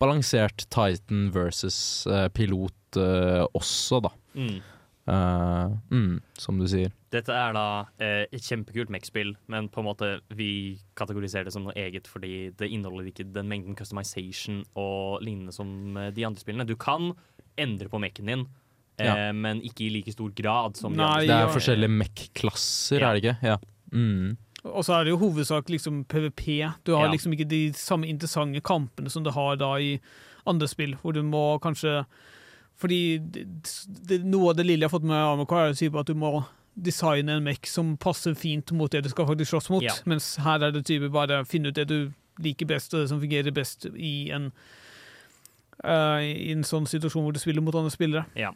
[SPEAKER 3] balansert Titan versus uh, pilot uh, også, da.
[SPEAKER 2] Mm.
[SPEAKER 3] Uh, mm, som du sier.
[SPEAKER 2] Dette er da et kjempekult Mech-spill, men på en måte vi kategoriserer det som noe eget fordi det inneholder ikke den mengden customization og lignende som de andre spillene. Du kan endre på Mech-en din, eh,
[SPEAKER 3] Ja.
[SPEAKER 2] men ikke i like stor grad som de andre.
[SPEAKER 3] Det er forskjellige MEC-klasser,
[SPEAKER 2] Ja.
[SPEAKER 3] er det ikke? Ja. Mm.
[SPEAKER 4] Og så er det jo hovedsak liksom PVP. Du har
[SPEAKER 2] Ja.
[SPEAKER 4] liksom ikke de samme interessante kampene som du har da i andre spill, hvor du må kanskje Fordi det, noe av det lille jeg har fått med Armor Core, er å at du må designe en mech som passer fint mot det du skal faktisk slåss mot.
[SPEAKER 2] Ja.
[SPEAKER 4] Mens her er det type bare finne ut det du liker best, og det som fungerer best i en uh, i en sånn situasjon hvor du spiller mot andre spillere.
[SPEAKER 2] Ja.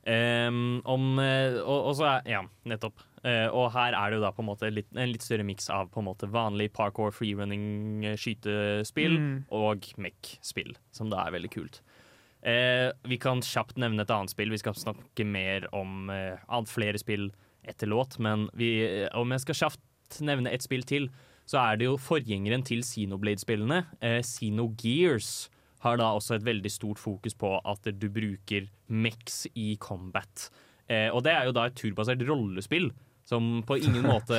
[SPEAKER 2] Um, om, eh, og, og så er, ja, nettopp. Eh, og her er det jo da på en måte litt, en litt større miks av på en måte vanlig parkour, freerunning, skytespill
[SPEAKER 4] Mm.
[SPEAKER 2] og mech-spill, som da er veldig kult. Eh, vi kan kjapt nevne et annet spill. Vi skal snakke mer om eh, flere spill etter låt, men vi, eh, om jeg skal kjapt nevne et spill til, så er det jo forgjengeren til Xenoblade-spillene, eh, Xenogears har da også et veldig stort fokus på at du bruker mex i combat. Eh, og det er jo da et turbasert rollespill som på ingen måte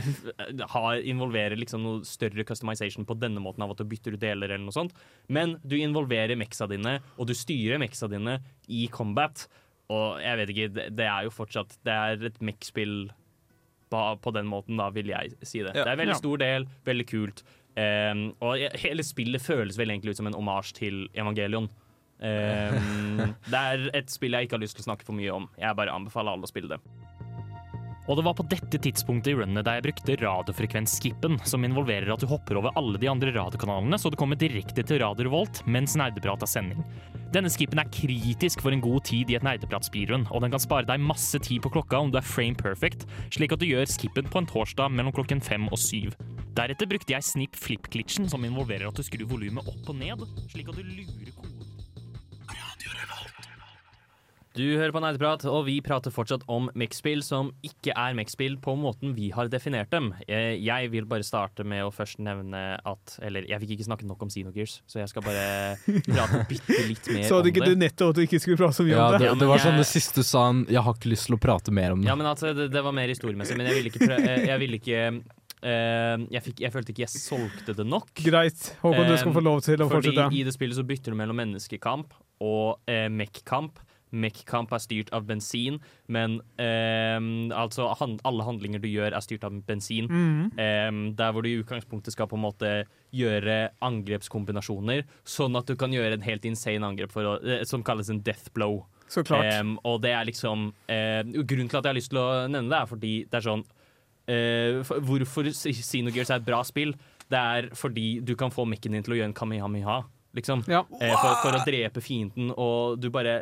[SPEAKER 2] (laughs) har, involverer liksom noe større customization på denne måten av at du bytter ut deler eller noe sånt. Men du involverer mexa dine, og du styrer mexa dine i combat. Og jeg vet ikke, det, det er jo fortsatt Det er et mech-spill på, på den måten, da, vil jeg si det.
[SPEAKER 6] Ja.
[SPEAKER 2] Det er en veldig stor del, veldig kult. Um, og hele spillet føles vel egentlig ut som en omasj til Evangelion. Um, (laughs) det er et spill jeg ikke har lyst til å snakke for mye om. Jeg bare anbefaler alle å spille det.
[SPEAKER 10] Og det var på dette tidspunktet i runnet der jeg brukte radiofrekvensskippen, som involverer at du hopper over alle de andre radiokanalene, så du kommer direkte til Radio Revolt mens Nerdeprat har sending. Denne skippen er kritisk for en god tid i et nerdeprat-speedrun, og den kan spare deg masse tid på klokka om du er frame perfect, slik at du gjør skippen på en torsdag mellom klokken fem og syv. Deretter brukte jeg snip flip-glitchen, som involverer at du skrur volumet opp og ned, slik at du lurer koden.
[SPEAKER 2] Du hører på Nerdeprat, og vi prater fortsatt om mech-spill som ikke er mech-spill på måten vi har definert dem. Eh, Jeg vil bare starte med å først nevne at Eller jeg fikk ikke snakket nok om Xenogears, så jeg skal bare prate bitte litt (laughs) mer
[SPEAKER 4] Så
[SPEAKER 2] om
[SPEAKER 4] du ikke du nettopp at du ikke skulle prate så mye
[SPEAKER 3] Ja,
[SPEAKER 4] om
[SPEAKER 3] det,
[SPEAKER 4] det?
[SPEAKER 3] det var sånn det siste du sa han, Jeg har ikke lyst til å prate mer om det.
[SPEAKER 2] Ja, men altså, det, det var mer historiemessig, men jeg ville ikke, prø eh, jeg ville ikke Uh, jeg, fikk, jeg følte ikke jeg solgte det nok.
[SPEAKER 4] Greit. Håkon, du skal få lov til å
[SPEAKER 2] Fordi
[SPEAKER 4] fortsette.
[SPEAKER 2] i det spillet så bytter du mellom menneskekamp og uh, mech-kamp. Mech-kamp er styrt av bensin, men eh, altså han, alle handlinger du gjør, er styrt av bensin.
[SPEAKER 4] Mm.
[SPEAKER 2] Eh, der hvor du i utgangspunktet skal på en måte gjøre angrepskombinasjoner, sånn at du kan gjøre en helt insane angrep for eh, som kalles en death blow.
[SPEAKER 4] Så klart.
[SPEAKER 2] Em, og det er liksom eh, Grunnen til at jeg har lyst til å nevne det, er fordi det er sånn eh, for, Hvorfor Xenogears er et bra spill, det er fordi du kan få mekken din til å gjøre en kamehameha. Liksom.
[SPEAKER 4] Ja.
[SPEAKER 2] Eh, for, for å drepe fienden, og du bare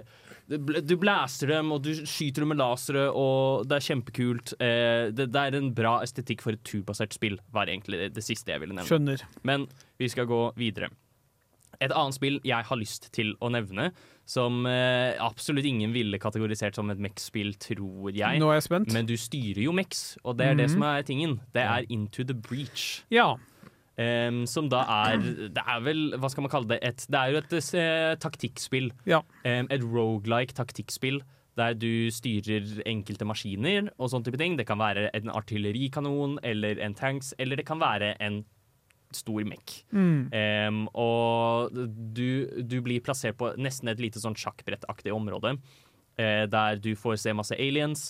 [SPEAKER 2] du blæser blaster dem, og du skyter dem med lasere, og det er kjempekult. Eh, det, det er en bra estetikk for et turbasert spill, var egentlig det, det siste jeg ville nevne.
[SPEAKER 4] Skjønner.
[SPEAKER 2] Men vi skal gå videre. Et annet spill jeg har lyst til å nevne, som eh, absolutt ingen ville kategorisert som et Mex-spill, tror jeg.
[SPEAKER 4] Nå er jeg spent.
[SPEAKER 2] Men du styrer jo Mex, og det er det
[SPEAKER 4] Mhm.
[SPEAKER 2] som er tingen. Det er Into the Breach.
[SPEAKER 4] Ja.
[SPEAKER 2] Em, som da er Det er vel, hva skal man kalle det? Et, det er jo et uh, taktikkspill.
[SPEAKER 4] Ja.
[SPEAKER 2] Um, et rogelike taktikkspill der du styrer enkelte maskiner og sånne type ting. Det kan være en artillerikanon eller en tanks, eller det kan være en stor mekk.
[SPEAKER 4] Mm.
[SPEAKER 2] Um, og du, du blir plassert på nesten et lite sånn sjakkbrettaktig område, uh, der du får se masse aliens.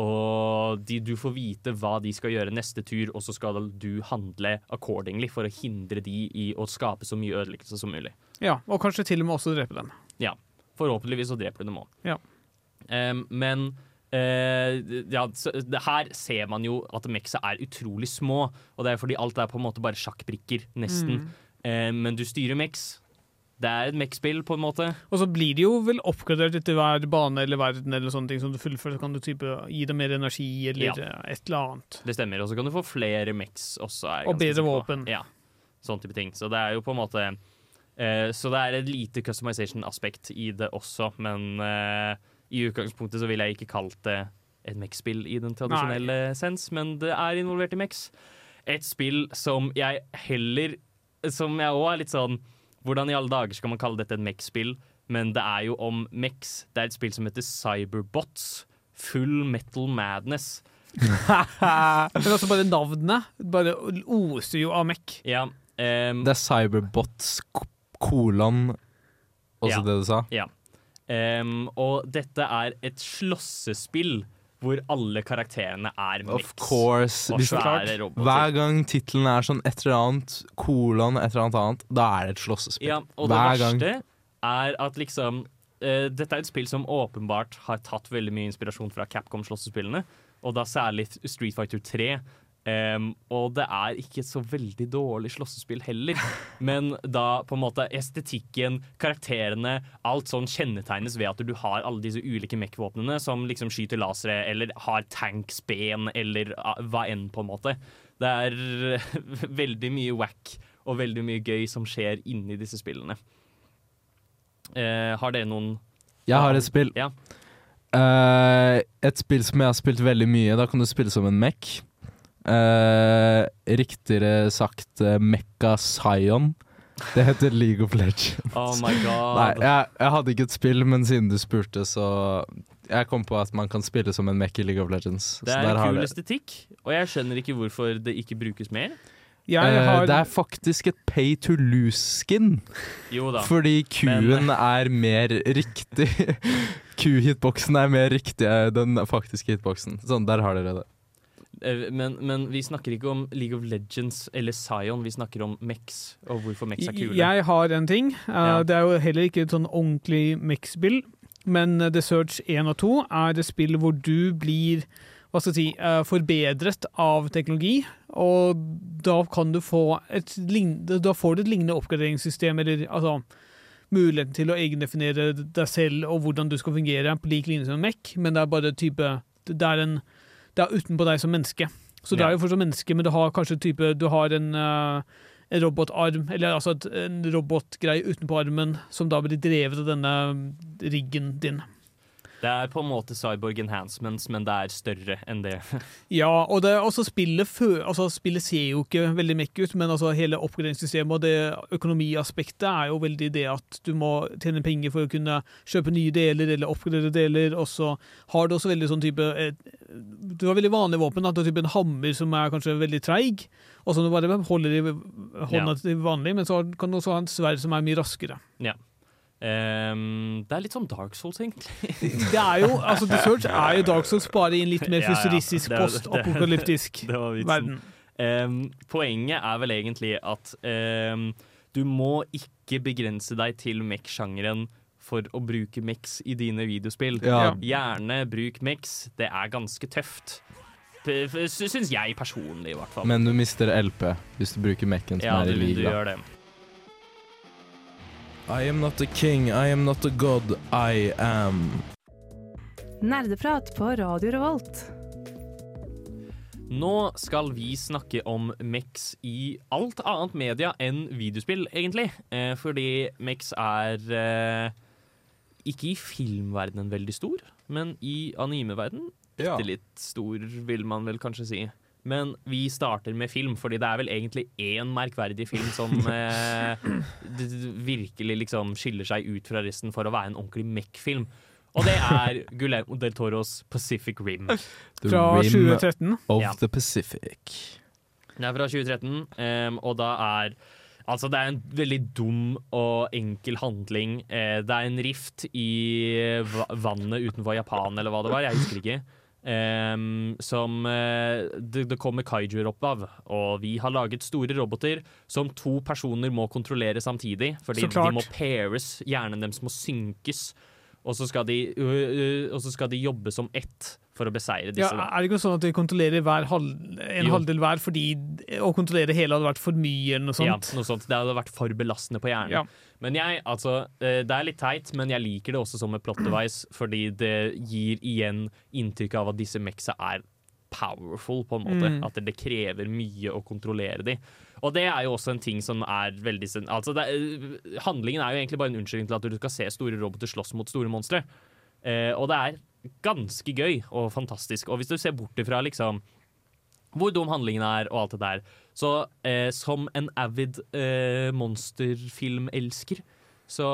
[SPEAKER 2] Og de, du får vite hva de skal gjøre neste tur, og så skal du handle accordingly for å hindre de i å skape så mye ødeleggelse som mulig.
[SPEAKER 4] Ja, og kanskje til og med også drepe dem.
[SPEAKER 2] Ja. Forhåpentligvis så dreper du dem òg.
[SPEAKER 4] Ja.
[SPEAKER 2] men uh, ja, så, det, her ser man jo at Mexa er utrolig små, og det er fordi alt er på en måte bare sjakkbrikker, nesten.
[SPEAKER 4] Mm.
[SPEAKER 2] Um, men du styrer meks. Det er et mech-spill, på en måte.
[SPEAKER 4] Og så blir de jo vel oppgradert etter hver bane eller verden eller sånne ting som du fullfører. Så kan du type gi dem mer energi eller
[SPEAKER 2] Ja.
[SPEAKER 4] et eller annet.
[SPEAKER 2] Det stemmer. Og så kan du få flere mechs også.
[SPEAKER 4] Og bedre våpen.
[SPEAKER 2] Ja, sånn type ting. Så det er jo på en måte uh, Så det er et lite customization-aspekt i det også, men uh, i utgangspunktet så ville jeg ikke kalt det et mech-spill i den tradisjonelle sens, men det er involvert i mechs. Et spill som jeg heller Som jeg òg er litt sånn Hvordan i alle dager skal man kalle dette et MEC-spill? Men det er jo om MEX. Det er et spill som heter Cyberbots. Full Metal Madness. (laughs)
[SPEAKER 4] Men altså bare navnet bare oser jo av MEC.
[SPEAKER 2] Ja, um,
[SPEAKER 3] Det er Cyberbots kolon Også
[SPEAKER 2] Ja.
[SPEAKER 3] det du sa?
[SPEAKER 2] Ja. Um, og dette er et slåssespill hvor alle karakterene er
[SPEAKER 3] Of course. Hvis det,
[SPEAKER 2] er klart,
[SPEAKER 3] hver gang tittelen er sånn et eller annet, kolon et eller annet annet, da er det et slåssespill.
[SPEAKER 2] Ja, og
[SPEAKER 3] hver
[SPEAKER 2] det
[SPEAKER 3] gang.
[SPEAKER 2] verste er at liksom uh, Dette er et spill som åpenbart har tatt veldig mye inspirasjon fra Capcom-slåssespillene, og da særlig Street Fighter 3. Ehm, og det er ikke et så veldig dårlig slåssespill heller, (laughs) men da på en måte estetikken, karakterene, alt sånn kjennetegnes ved at du har alle disse ulike MEC-våpnene som liksom skyter lasere, eller har tanksben, eller hva enn, på en måte. Det er (laughs) veldig mye wack og veldig mye gøy som skjer inni disse spillene. Uh, har dere noen
[SPEAKER 3] Jeg har et spill.
[SPEAKER 2] Ja.
[SPEAKER 3] Uh, et spill som jeg har spilt veldig mye. Da kan du spille som en mech. Eh, riktigere sagt uh, Mekka Zion. Det heter League of Legends. (laughs)
[SPEAKER 2] Oh my god.
[SPEAKER 3] Nei, jeg, jeg hadde ikke et spill, men siden du spurte, så Jeg kom på at man kan spille som en mech i League of Legends.
[SPEAKER 2] Det
[SPEAKER 3] så
[SPEAKER 2] er
[SPEAKER 3] der
[SPEAKER 2] en kul estetikk, og jeg skjønner ikke hvorfor det ikke brukes mer.
[SPEAKER 3] Eh, det er faktisk et pay to lose-skin.
[SPEAKER 2] Jo da.
[SPEAKER 3] Fordi Q-en er mer riktig. (laughs) Q-hitboksen er mer riktig enn den faktiske hitboksen. Sånn, der har dere det.
[SPEAKER 2] Eh, Men, men vi snakker ikke om League of Legends eller Zion, vi snakker om Mex, og hvorfor Mex er kule.
[SPEAKER 4] Jeg har en ting. Uh,
[SPEAKER 2] Ja.
[SPEAKER 4] Det er jo heller ikke et sånn ordentlig Mex-spill, men uh, The Search 1 og 2 er et spill hvor du blir hva skal jeg si, forbedret av teknologi, og da kan du få et lignende, da får du et lignende oppgraderingssystem, eller altså muligheten til å egendefinere deg selv og hvordan du skal fungere på lik linje som mech, men det er bare type Det er, en, det er utenpå deg som menneske. Så du
[SPEAKER 2] Ja.
[SPEAKER 4] er jo fortsatt menneske, men du har kanskje type Du har en, uh, en robotarm, eller altså et, en robotgreie utenpå armen, som da blir drevet av denne riggen din.
[SPEAKER 2] Det er på en måte cyborg enhancements, men det er større enn det. (laughs)
[SPEAKER 4] Ja, og det, også spillet, fø, altså spillet ser jo ikke veldig mekk ut, men altså hele oppgraderingssystemet og det økonomiaspektet er jo veldig det at du må tjene penger for å kunne kjøpe nye deler eller oppgradere deler, og så har du også veldig sånn type eh, Du har veldig vanlige våpen, at du har type en hammer som er kanskje veldig treig, og som du bare holder i hånda
[SPEAKER 2] Ja.
[SPEAKER 4] til vanlig, men så kan du også ha en sverd som er mye raskere.
[SPEAKER 2] Ja. Ehm, det er litt som Dark Souls, egentlig. (laughs)
[SPEAKER 4] Det er jo, altså The Search er jo Dark Souls bare i en litt mer
[SPEAKER 2] Ja, ja.
[SPEAKER 4] futuristisk,
[SPEAKER 2] Det er-
[SPEAKER 4] postapokalyptisk (laughs) verden.
[SPEAKER 2] Um, poenget er vel egentlig at um, du må ikke begrense deg til mech-sjangeren for å bruke mex i dine videospill.
[SPEAKER 3] Ja.
[SPEAKER 2] Gjerne bruk mex, det er ganske tøft. Syns jeg personlig, i hvert fall.
[SPEAKER 3] Men du mister LP hvis du bruker mekken som
[SPEAKER 2] ja,
[SPEAKER 3] er i liga. I am not a king, I am not a god, I am.
[SPEAKER 7] Nerdeprat på Radio Revolt.
[SPEAKER 2] Nå skal vi snakke om Mex i alt annet media enn videospill, egentlig. Eh, fordi Mex er eh, ikke i filmverdenen veldig stor, men i animeverden
[SPEAKER 3] Ja.
[SPEAKER 2] litt stor, vil man vel kanskje si. Men vi starter med film, fordi det er vel egentlig én merkverdig film som (laughs) eh, virkelig liksom skiller seg ut fra resten for å være en ordentlig MEC-film. Og det er (laughs) Guillermo del Toros Pacific Rim.
[SPEAKER 3] The
[SPEAKER 4] Fra
[SPEAKER 3] Rim
[SPEAKER 4] 2013.
[SPEAKER 3] of
[SPEAKER 2] Ja.
[SPEAKER 3] the Pacific.
[SPEAKER 2] Det er fra 2013, um, og da er Altså, det er en veldig dum og enkel handling. Eh, det er en rift i vannet utenfor Japan, eller hva det var. Jeg husker ikke. Em, som uh, det, det kommer kaijuer opp av. Og vi har laget store roboter som to personer må kontrollere samtidig. Fordi de må paires, hjernen deres må synkes. Og så skal de, uh, uh, og så skal de jobbe som ett for å beseire disse. Ja,
[SPEAKER 4] er det ikke sånn at de kontrollerer hver halv, en
[SPEAKER 2] Jo.
[SPEAKER 4] halvdel hver fordi å kontrollere hele hadde vært for mye eller noe sånt?
[SPEAKER 2] Ja, noe sånt. Det hadde vært for belastende på hjernen.
[SPEAKER 4] Ja.
[SPEAKER 2] Men jeg, altså, eh, Det er litt teit, men jeg liker det også som et plot device, (clears throat) fordi det gir igjen inntrykk av at disse mexa er powerful, på en måte.
[SPEAKER 4] Mm.
[SPEAKER 2] At det krever mye å kontrollere de. Og det er jo også en ting som er veldig altså det, er- Handlingen er jo egentlig bare en unnskyldning til at du skal se store roboter slåss mot store monstre. Eh, og det er ganske gøy og fantastisk. Og hvis du ser bort ifra liksom hvor dum handlingen er og alt det der. Så eh, som en avid eh, monsterfilmelsker, så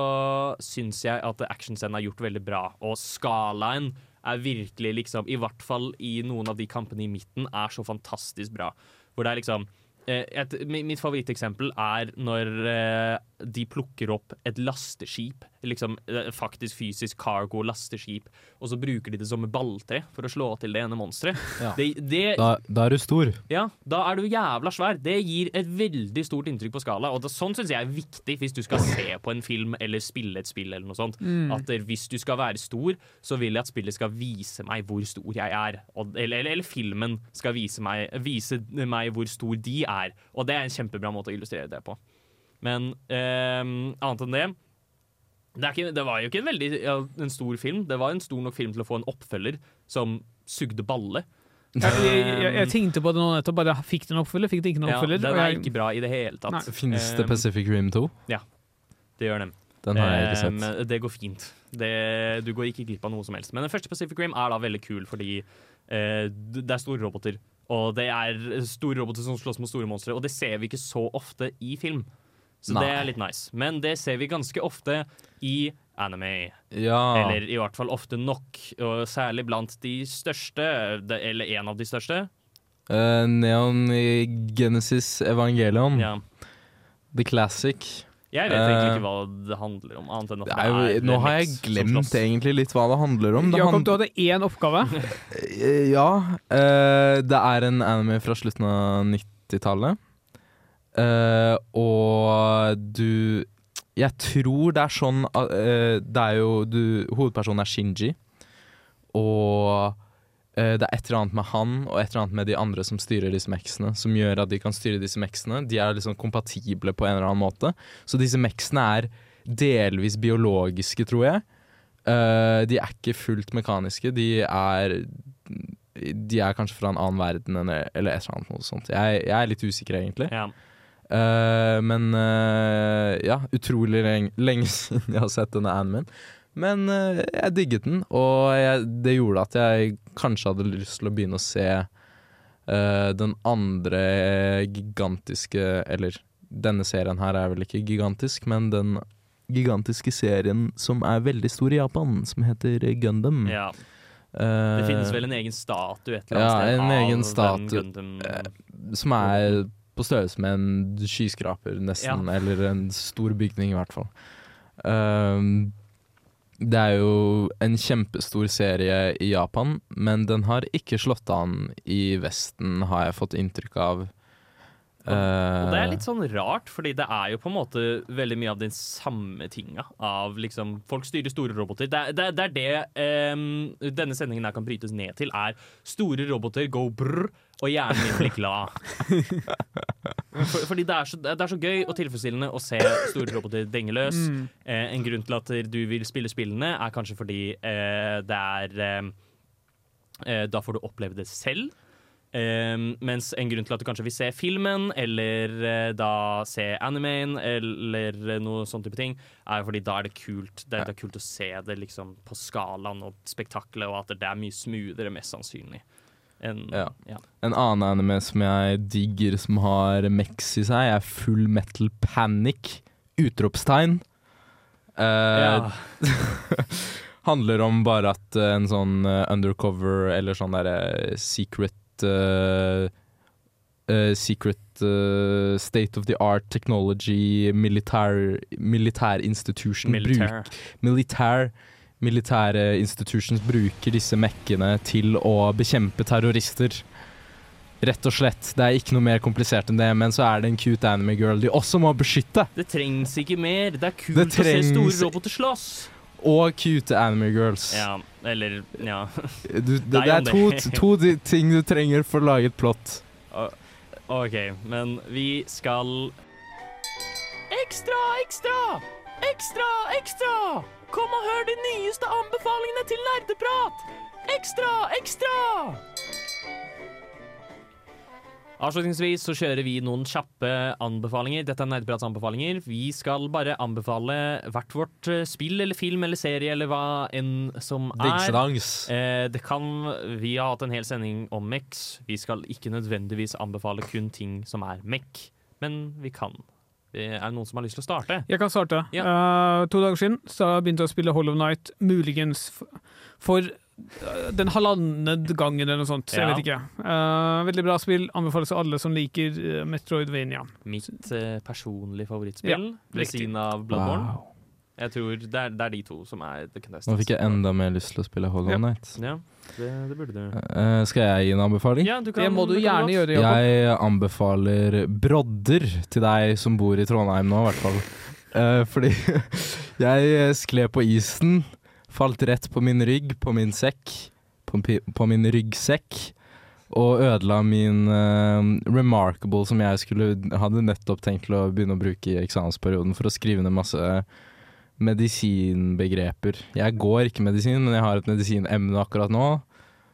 [SPEAKER 2] syns jeg at actionscenen er gjort veldig bra. Og skalaen er virkelig liksom, i hvert fall i noen av de kampene i midten, er så fantastisk bra. Hvor det er liksom et, Mitt favoritteksempel er når eh, de plukker opp et lasteskip, liksom eh, faktisk fysisk cargo lasteskip, og så bruker de det som balltre for å slå til det ene monsteret. (laughs)
[SPEAKER 3] Ja. Da, da er du stor.
[SPEAKER 2] ja, da er du jævla svær. Det gir et veldig stort inntrykk på skala. Og det, sånn syns jeg er viktig hvis du skal se på en film eller spille et spill. eller noe sånt.
[SPEAKER 4] Mm.
[SPEAKER 2] At eh, Hvis du skal være stor, så vil jeg at spillet skal vise meg hvor stor jeg er. Og, eller, eller, eller filmen skal vise meg, vise meg hvor stor de er. Og det er en kjempebra måte å illustrere det på. Men eh, annet enn det det, er ikke, det var jo ikke en veldig ja, en stor film. Det var en stor nok film til å få en oppfølger som sugde balle.
[SPEAKER 4] Jeg, jeg, jeg, jeg tenkte på det nå nettopp, bare fikk den oppfølger, fikk den ikke noen
[SPEAKER 2] Ja,
[SPEAKER 4] oppfølger?
[SPEAKER 2] den er
[SPEAKER 4] jeg-
[SPEAKER 2] ikke bra i det hele tatt.
[SPEAKER 4] Nei.
[SPEAKER 3] Finnes det
[SPEAKER 2] Um,
[SPEAKER 3] Pacific Rim 2?
[SPEAKER 2] Ja, det gjør den.
[SPEAKER 3] Den har jeg ikke sett.
[SPEAKER 2] Um, det går fint. Det, du går ikke glipp av noe som helst. Men den første Pacific Rim er da veldig kul fordi uh, det er store roboter. Og det er store roboter som slåss mot store monstre, og det ser vi ikke så ofte i film. Så
[SPEAKER 3] Nei.
[SPEAKER 2] det er litt nice. Men det ser vi ganske ofte i anime.
[SPEAKER 3] Ja.
[SPEAKER 2] Eller i hvert fall ofte nok, og særlig blant de største, eller en av de største.
[SPEAKER 3] Uh, Neon Genesis Evangelion.
[SPEAKER 2] Ja.
[SPEAKER 3] The Classic.
[SPEAKER 2] Jeg vet egentlig
[SPEAKER 3] Eh,
[SPEAKER 2] ikke hva det handler om, annet enn at
[SPEAKER 3] det er det
[SPEAKER 2] er
[SPEAKER 3] nå har jeg glemt egentlig litt hva det handler om. Det
[SPEAKER 4] Jakob, du hadde én oppgave.
[SPEAKER 3] Eh, Ja. Uh, det er en anime fra slutten av 90-tallet. Uh, og du Jeg tror det er sånn at, eh, Det er jo du, Hovedpersonen er Shinji. Og det er et eller annet med han og et eller annet med de andre som styrer disse meksene, som gjør at de kan styre disse meksene. De er liksom kompatible på en eller annen måte. Så disse meksene er delvis biologiske, tror jeg. Eh, de er ikke fullt mekaniske. De er De er kanskje fra en annen verden eller, eller et eller annet noe sånt. Jeg, jeg er litt usikker, egentlig.
[SPEAKER 2] Ja.
[SPEAKER 3] Eh, men eh, ja, utrolig lenge, (laughs) lenge siden jeg har sett denne animen. Men eh, jeg digget den, og jeg, det gjorde at jeg kanskje hadde lyst til å begynne å se uh, den andre gigantiske Eller denne serien her er vel ikke gigantisk, men den gigantiske serien som er veldig stor i Japan, som heter Gundam.
[SPEAKER 2] Ja.
[SPEAKER 3] Uh,
[SPEAKER 2] Det finnes vel en egen statue et eller
[SPEAKER 3] ja,
[SPEAKER 2] annet sted
[SPEAKER 3] en egen statue
[SPEAKER 2] Gundam-
[SPEAKER 3] eh, som er på størrelse med en skyskraper, nesten.
[SPEAKER 2] Ja.
[SPEAKER 3] Eller en stor bygning, i hvert fall. Um, det er jo en kjempestor serie i Japan, men den har ikke slått an i Vesten, har jeg fått inntrykk av.
[SPEAKER 2] Og det er
[SPEAKER 3] Eh,
[SPEAKER 2] litt sånn rart, fordi det er jo på en måte veldig mye av den samme tinga. Av liksom Folk styrer store roboter. Det, det, det er det um, denne sendingen her kan brytes ned til, er store roboter go brr, og hjernen min blir glad. (laughs) For, fordi det er, så, det er så gøy og tilfredsstillende å se store roboter denge løs.
[SPEAKER 4] Mm.
[SPEAKER 2] Eh, en grunn til at du vil spille spillene, er kanskje fordi eh, det er eh, eh, Da får du oppleve det selv. Um, mens en grunn til at du kanskje vil se filmen, eller eh, da se animen, eller eh, noe sånn type ting, er fordi da er det kult Det er, det er kult å se det liksom på skalaen og spektaklet, og at det er mye smoothere, mest sannsynlig. Enn-
[SPEAKER 3] ja.
[SPEAKER 2] ja.
[SPEAKER 3] En annen anime som jeg digger, som har mex i seg, er Full Metal Panic! Utropstegn. Uh,
[SPEAKER 2] Ja. (laughs)
[SPEAKER 3] handler om bare at eh, en sånn eh, undercover eller sånn derre secret Secret state of the art technology militær militær institution
[SPEAKER 2] Militær.
[SPEAKER 3] bruk- militær Militære institutions bruker disse mekkene til å bekjempe terrorister. Rett og slett. Det er ikke noe mer komplisert enn det, men så er det en cute anime girl de også må beskytte.
[SPEAKER 2] Det trengs ikke mer. Det er kult
[SPEAKER 3] Det
[SPEAKER 2] å se store roboter slåss.
[SPEAKER 3] Og cute anime girls.
[SPEAKER 2] Ja, eller Ja. (laughs)
[SPEAKER 3] Du, det, det er to, to ting du trenger for å lage et plott.
[SPEAKER 2] OK, men vi skal Ekstra, ekstra! Ekstra, ekstra! Kom og hør de nyeste anbefalingene til nerdeprat! Ekstra, ekstra! Avslutningsvis så kjører vi noen kjappe anbefalinger. Dette er Nerdeprats anbefalinger. Vi skal bare anbefale hvert vårt eh, spill eller film eller serie eller hva enn som er. Eh, det kan Vi har hatt en hel sending om Mex. Vi skal ikke nødvendigvis anbefale kun ting som er MEC, men vi kan. Er det noen som har lyst til å starte?
[SPEAKER 4] Jeg kan starte.
[SPEAKER 2] Ja.
[SPEAKER 4] Uh, to dager siden så begynte jeg å spille Hollow Night, muligens for eh, den halvannen gangen eller noe sånt. Jeg vet ikke. Uh, veldig bra spill. Anbefales til alle som liker Metroidvania.
[SPEAKER 2] Mitt uh, personlige favorittspill
[SPEAKER 4] Ja,
[SPEAKER 2] ved siden av Bloodborne.
[SPEAKER 3] Wow.
[SPEAKER 2] Jeg tror det er, det er de to som er the contestants.
[SPEAKER 3] Nå fikk jeg enda mer lyst til å spille Hollow
[SPEAKER 2] Ja.
[SPEAKER 3] Night.
[SPEAKER 2] Ja, det, det burde du.
[SPEAKER 3] Uh, skal jeg gi en anbefaling?
[SPEAKER 2] Ja, du kan,
[SPEAKER 4] Det må du
[SPEAKER 2] du
[SPEAKER 4] gjerne gjøre, Jakob.
[SPEAKER 3] Jeg anbefaler brodder til deg som bor i Trondheim nå, i hvert fall. Uh, fordi (laughs) jeg skled på isen, falt rett på min rygg, på min sekk, på, på min ryggsekk, og ødela min uh, Remarkable, som jeg skulle hadde nettopp tenkt til å begynne å bruke i eksamensperioden for å skrive ned masse medisinbegreper. Jeg går ikke medisin, men jeg har et medisinemne akkurat nå.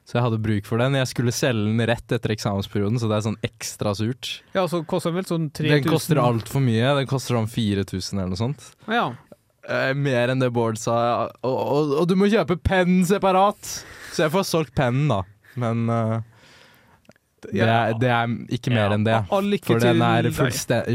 [SPEAKER 3] Så jeg hadde bruk for den. Jeg skulle selge den rett etter eksamensperioden, så det er sånn ekstra surt.
[SPEAKER 4] Ja, så koster den vel sånn 3000
[SPEAKER 3] Den koster altfor mye. Den koster sånn 4000 eller noe sånt.
[SPEAKER 4] Ja.
[SPEAKER 3] Eh, mer enn det Bård sa. Og, og, og du må kjøpe pennen separat! Så jeg får solgt pennen, da. Men uh, det, er, det er ikke mer
[SPEAKER 4] Ja.
[SPEAKER 3] enn det. For den er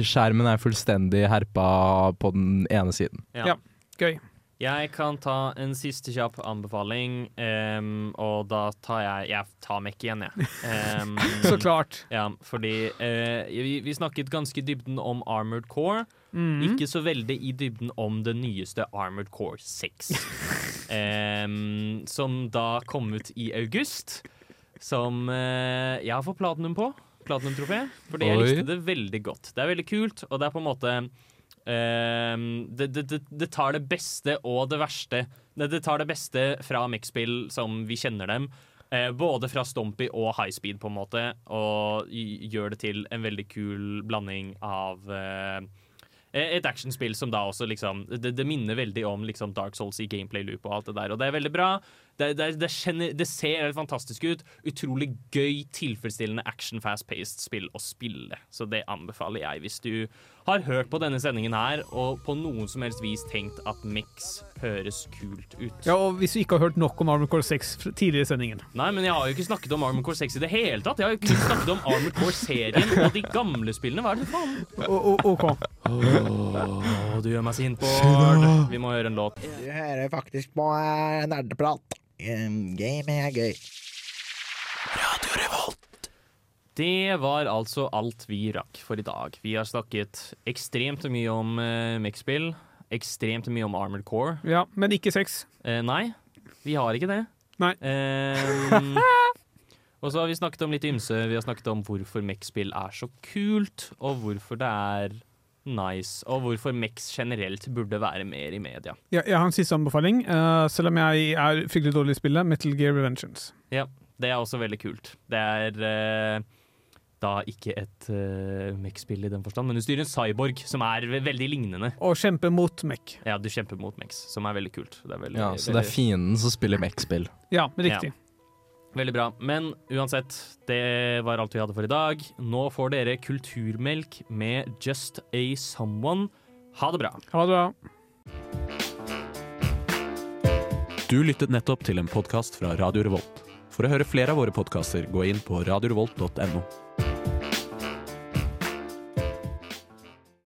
[SPEAKER 3] skjermen er fullstendig herpa på den ene siden.
[SPEAKER 2] Ja.
[SPEAKER 4] Gøy.
[SPEAKER 2] Jeg kan ta en siste kjapp anbefaling, um, og da tar jeg Jeg tar Mech igjen, jeg. Um, (laughs)
[SPEAKER 4] Så klart.
[SPEAKER 2] Ja, fordi uh, vi, vi snakket ganske i dybden om Armored Core.
[SPEAKER 4] Mm.
[SPEAKER 2] Ikke så veldig i dybden om det nyeste Armored Core 6. um, (laughs) som da kom ut i august. Som uh, jeg har fått platinum på. Platinum-trofé. Fordi jeg likte det veldig godt. Det er veldig kult, og det er på en måte det, det, det, det tar det beste og det verste. Det, tar det beste fra Mech-spill som vi kjenner dem. Eh, både fra Stompy og High Speed, på en måte, og gjør det til en veldig kul blanding av eh, et actionspill som da også liksom Det, minner veldig om liksom Dark Souls i gameplay loop og alt det der, og det er veldig bra. Det, det, det, kjenner, det ser helt fantastisk ut. Utrolig gøy, tilfredsstillende action fast-paced spill å spille. Så det anbefaler jeg hvis du har hørt på denne sendingen her og på noen som helst vis tenkt at Mix høres kult ut.
[SPEAKER 4] Ja, og hvis du ikke har hørt nok om Armored Core 6 tidligere i sendingen
[SPEAKER 2] Nei, men jeg har jo ikke snakket om Armored Core 6 i det hele tatt. Jeg har jo kun snakket om Armored Core-serien og de gamle spillene. Hva er det for faen?
[SPEAKER 4] O- o- OK.
[SPEAKER 2] Oh, du gjør meg sint, Bård. Vi må høre en låt.
[SPEAKER 14] Du hører faktisk på eh, nerdeprat. Um, Game er gøy.
[SPEAKER 2] Det var altså alt vi rakk for i dag. Vi har snakket ekstremt mye om uh, Mech-spill. Ekstremt mye om Armored Core.
[SPEAKER 4] Ja, men ikke sex.
[SPEAKER 2] Uh, nei, vi har ikke det.
[SPEAKER 4] Nei.
[SPEAKER 2] Um, (laughs) og så har vi snakket om litt ymse. Vi har snakket om hvorfor Mech-spill er så kult, og hvorfor det er nice, og hvorfor Mex generelt burde være mer i media.
[SPEAKER 4] Ja, jeg har en siste anbefaling, uh, selv om jeg er fryktelig dårlig i spillet. Metal Gear Revengeance.
[SPEAKER 2] Ja, det er også veldig kult. Det er uh, da ikke et uh, Mex-spill i den forstand, men du styrer en cyborg som er veldig lignende.
[SPEAKER 4] Og kjemper mot Mex.
[SPEAKER 2] Ja, du kjemper mot Mex, som er veldig kult. Det er veldig,
[SPEAKER 3] Ja, så det er fienden som spiller Mex-spill.
[SPEAKER 4] Ja, riktig.
[SPEAKER 2] Veldig bra. Men uansett, det var alt vi hadde for i dag. Nå får dere Kulturmelk med Just a Someone. Ha det bra.
[SPEAKER 4] Ha det bra.
[SPEAKER 15] Du lyttet nettopp til en podkast fra Radio Revolt. For å høre flere av våre podkaster, gå inn på radiorevolt.no.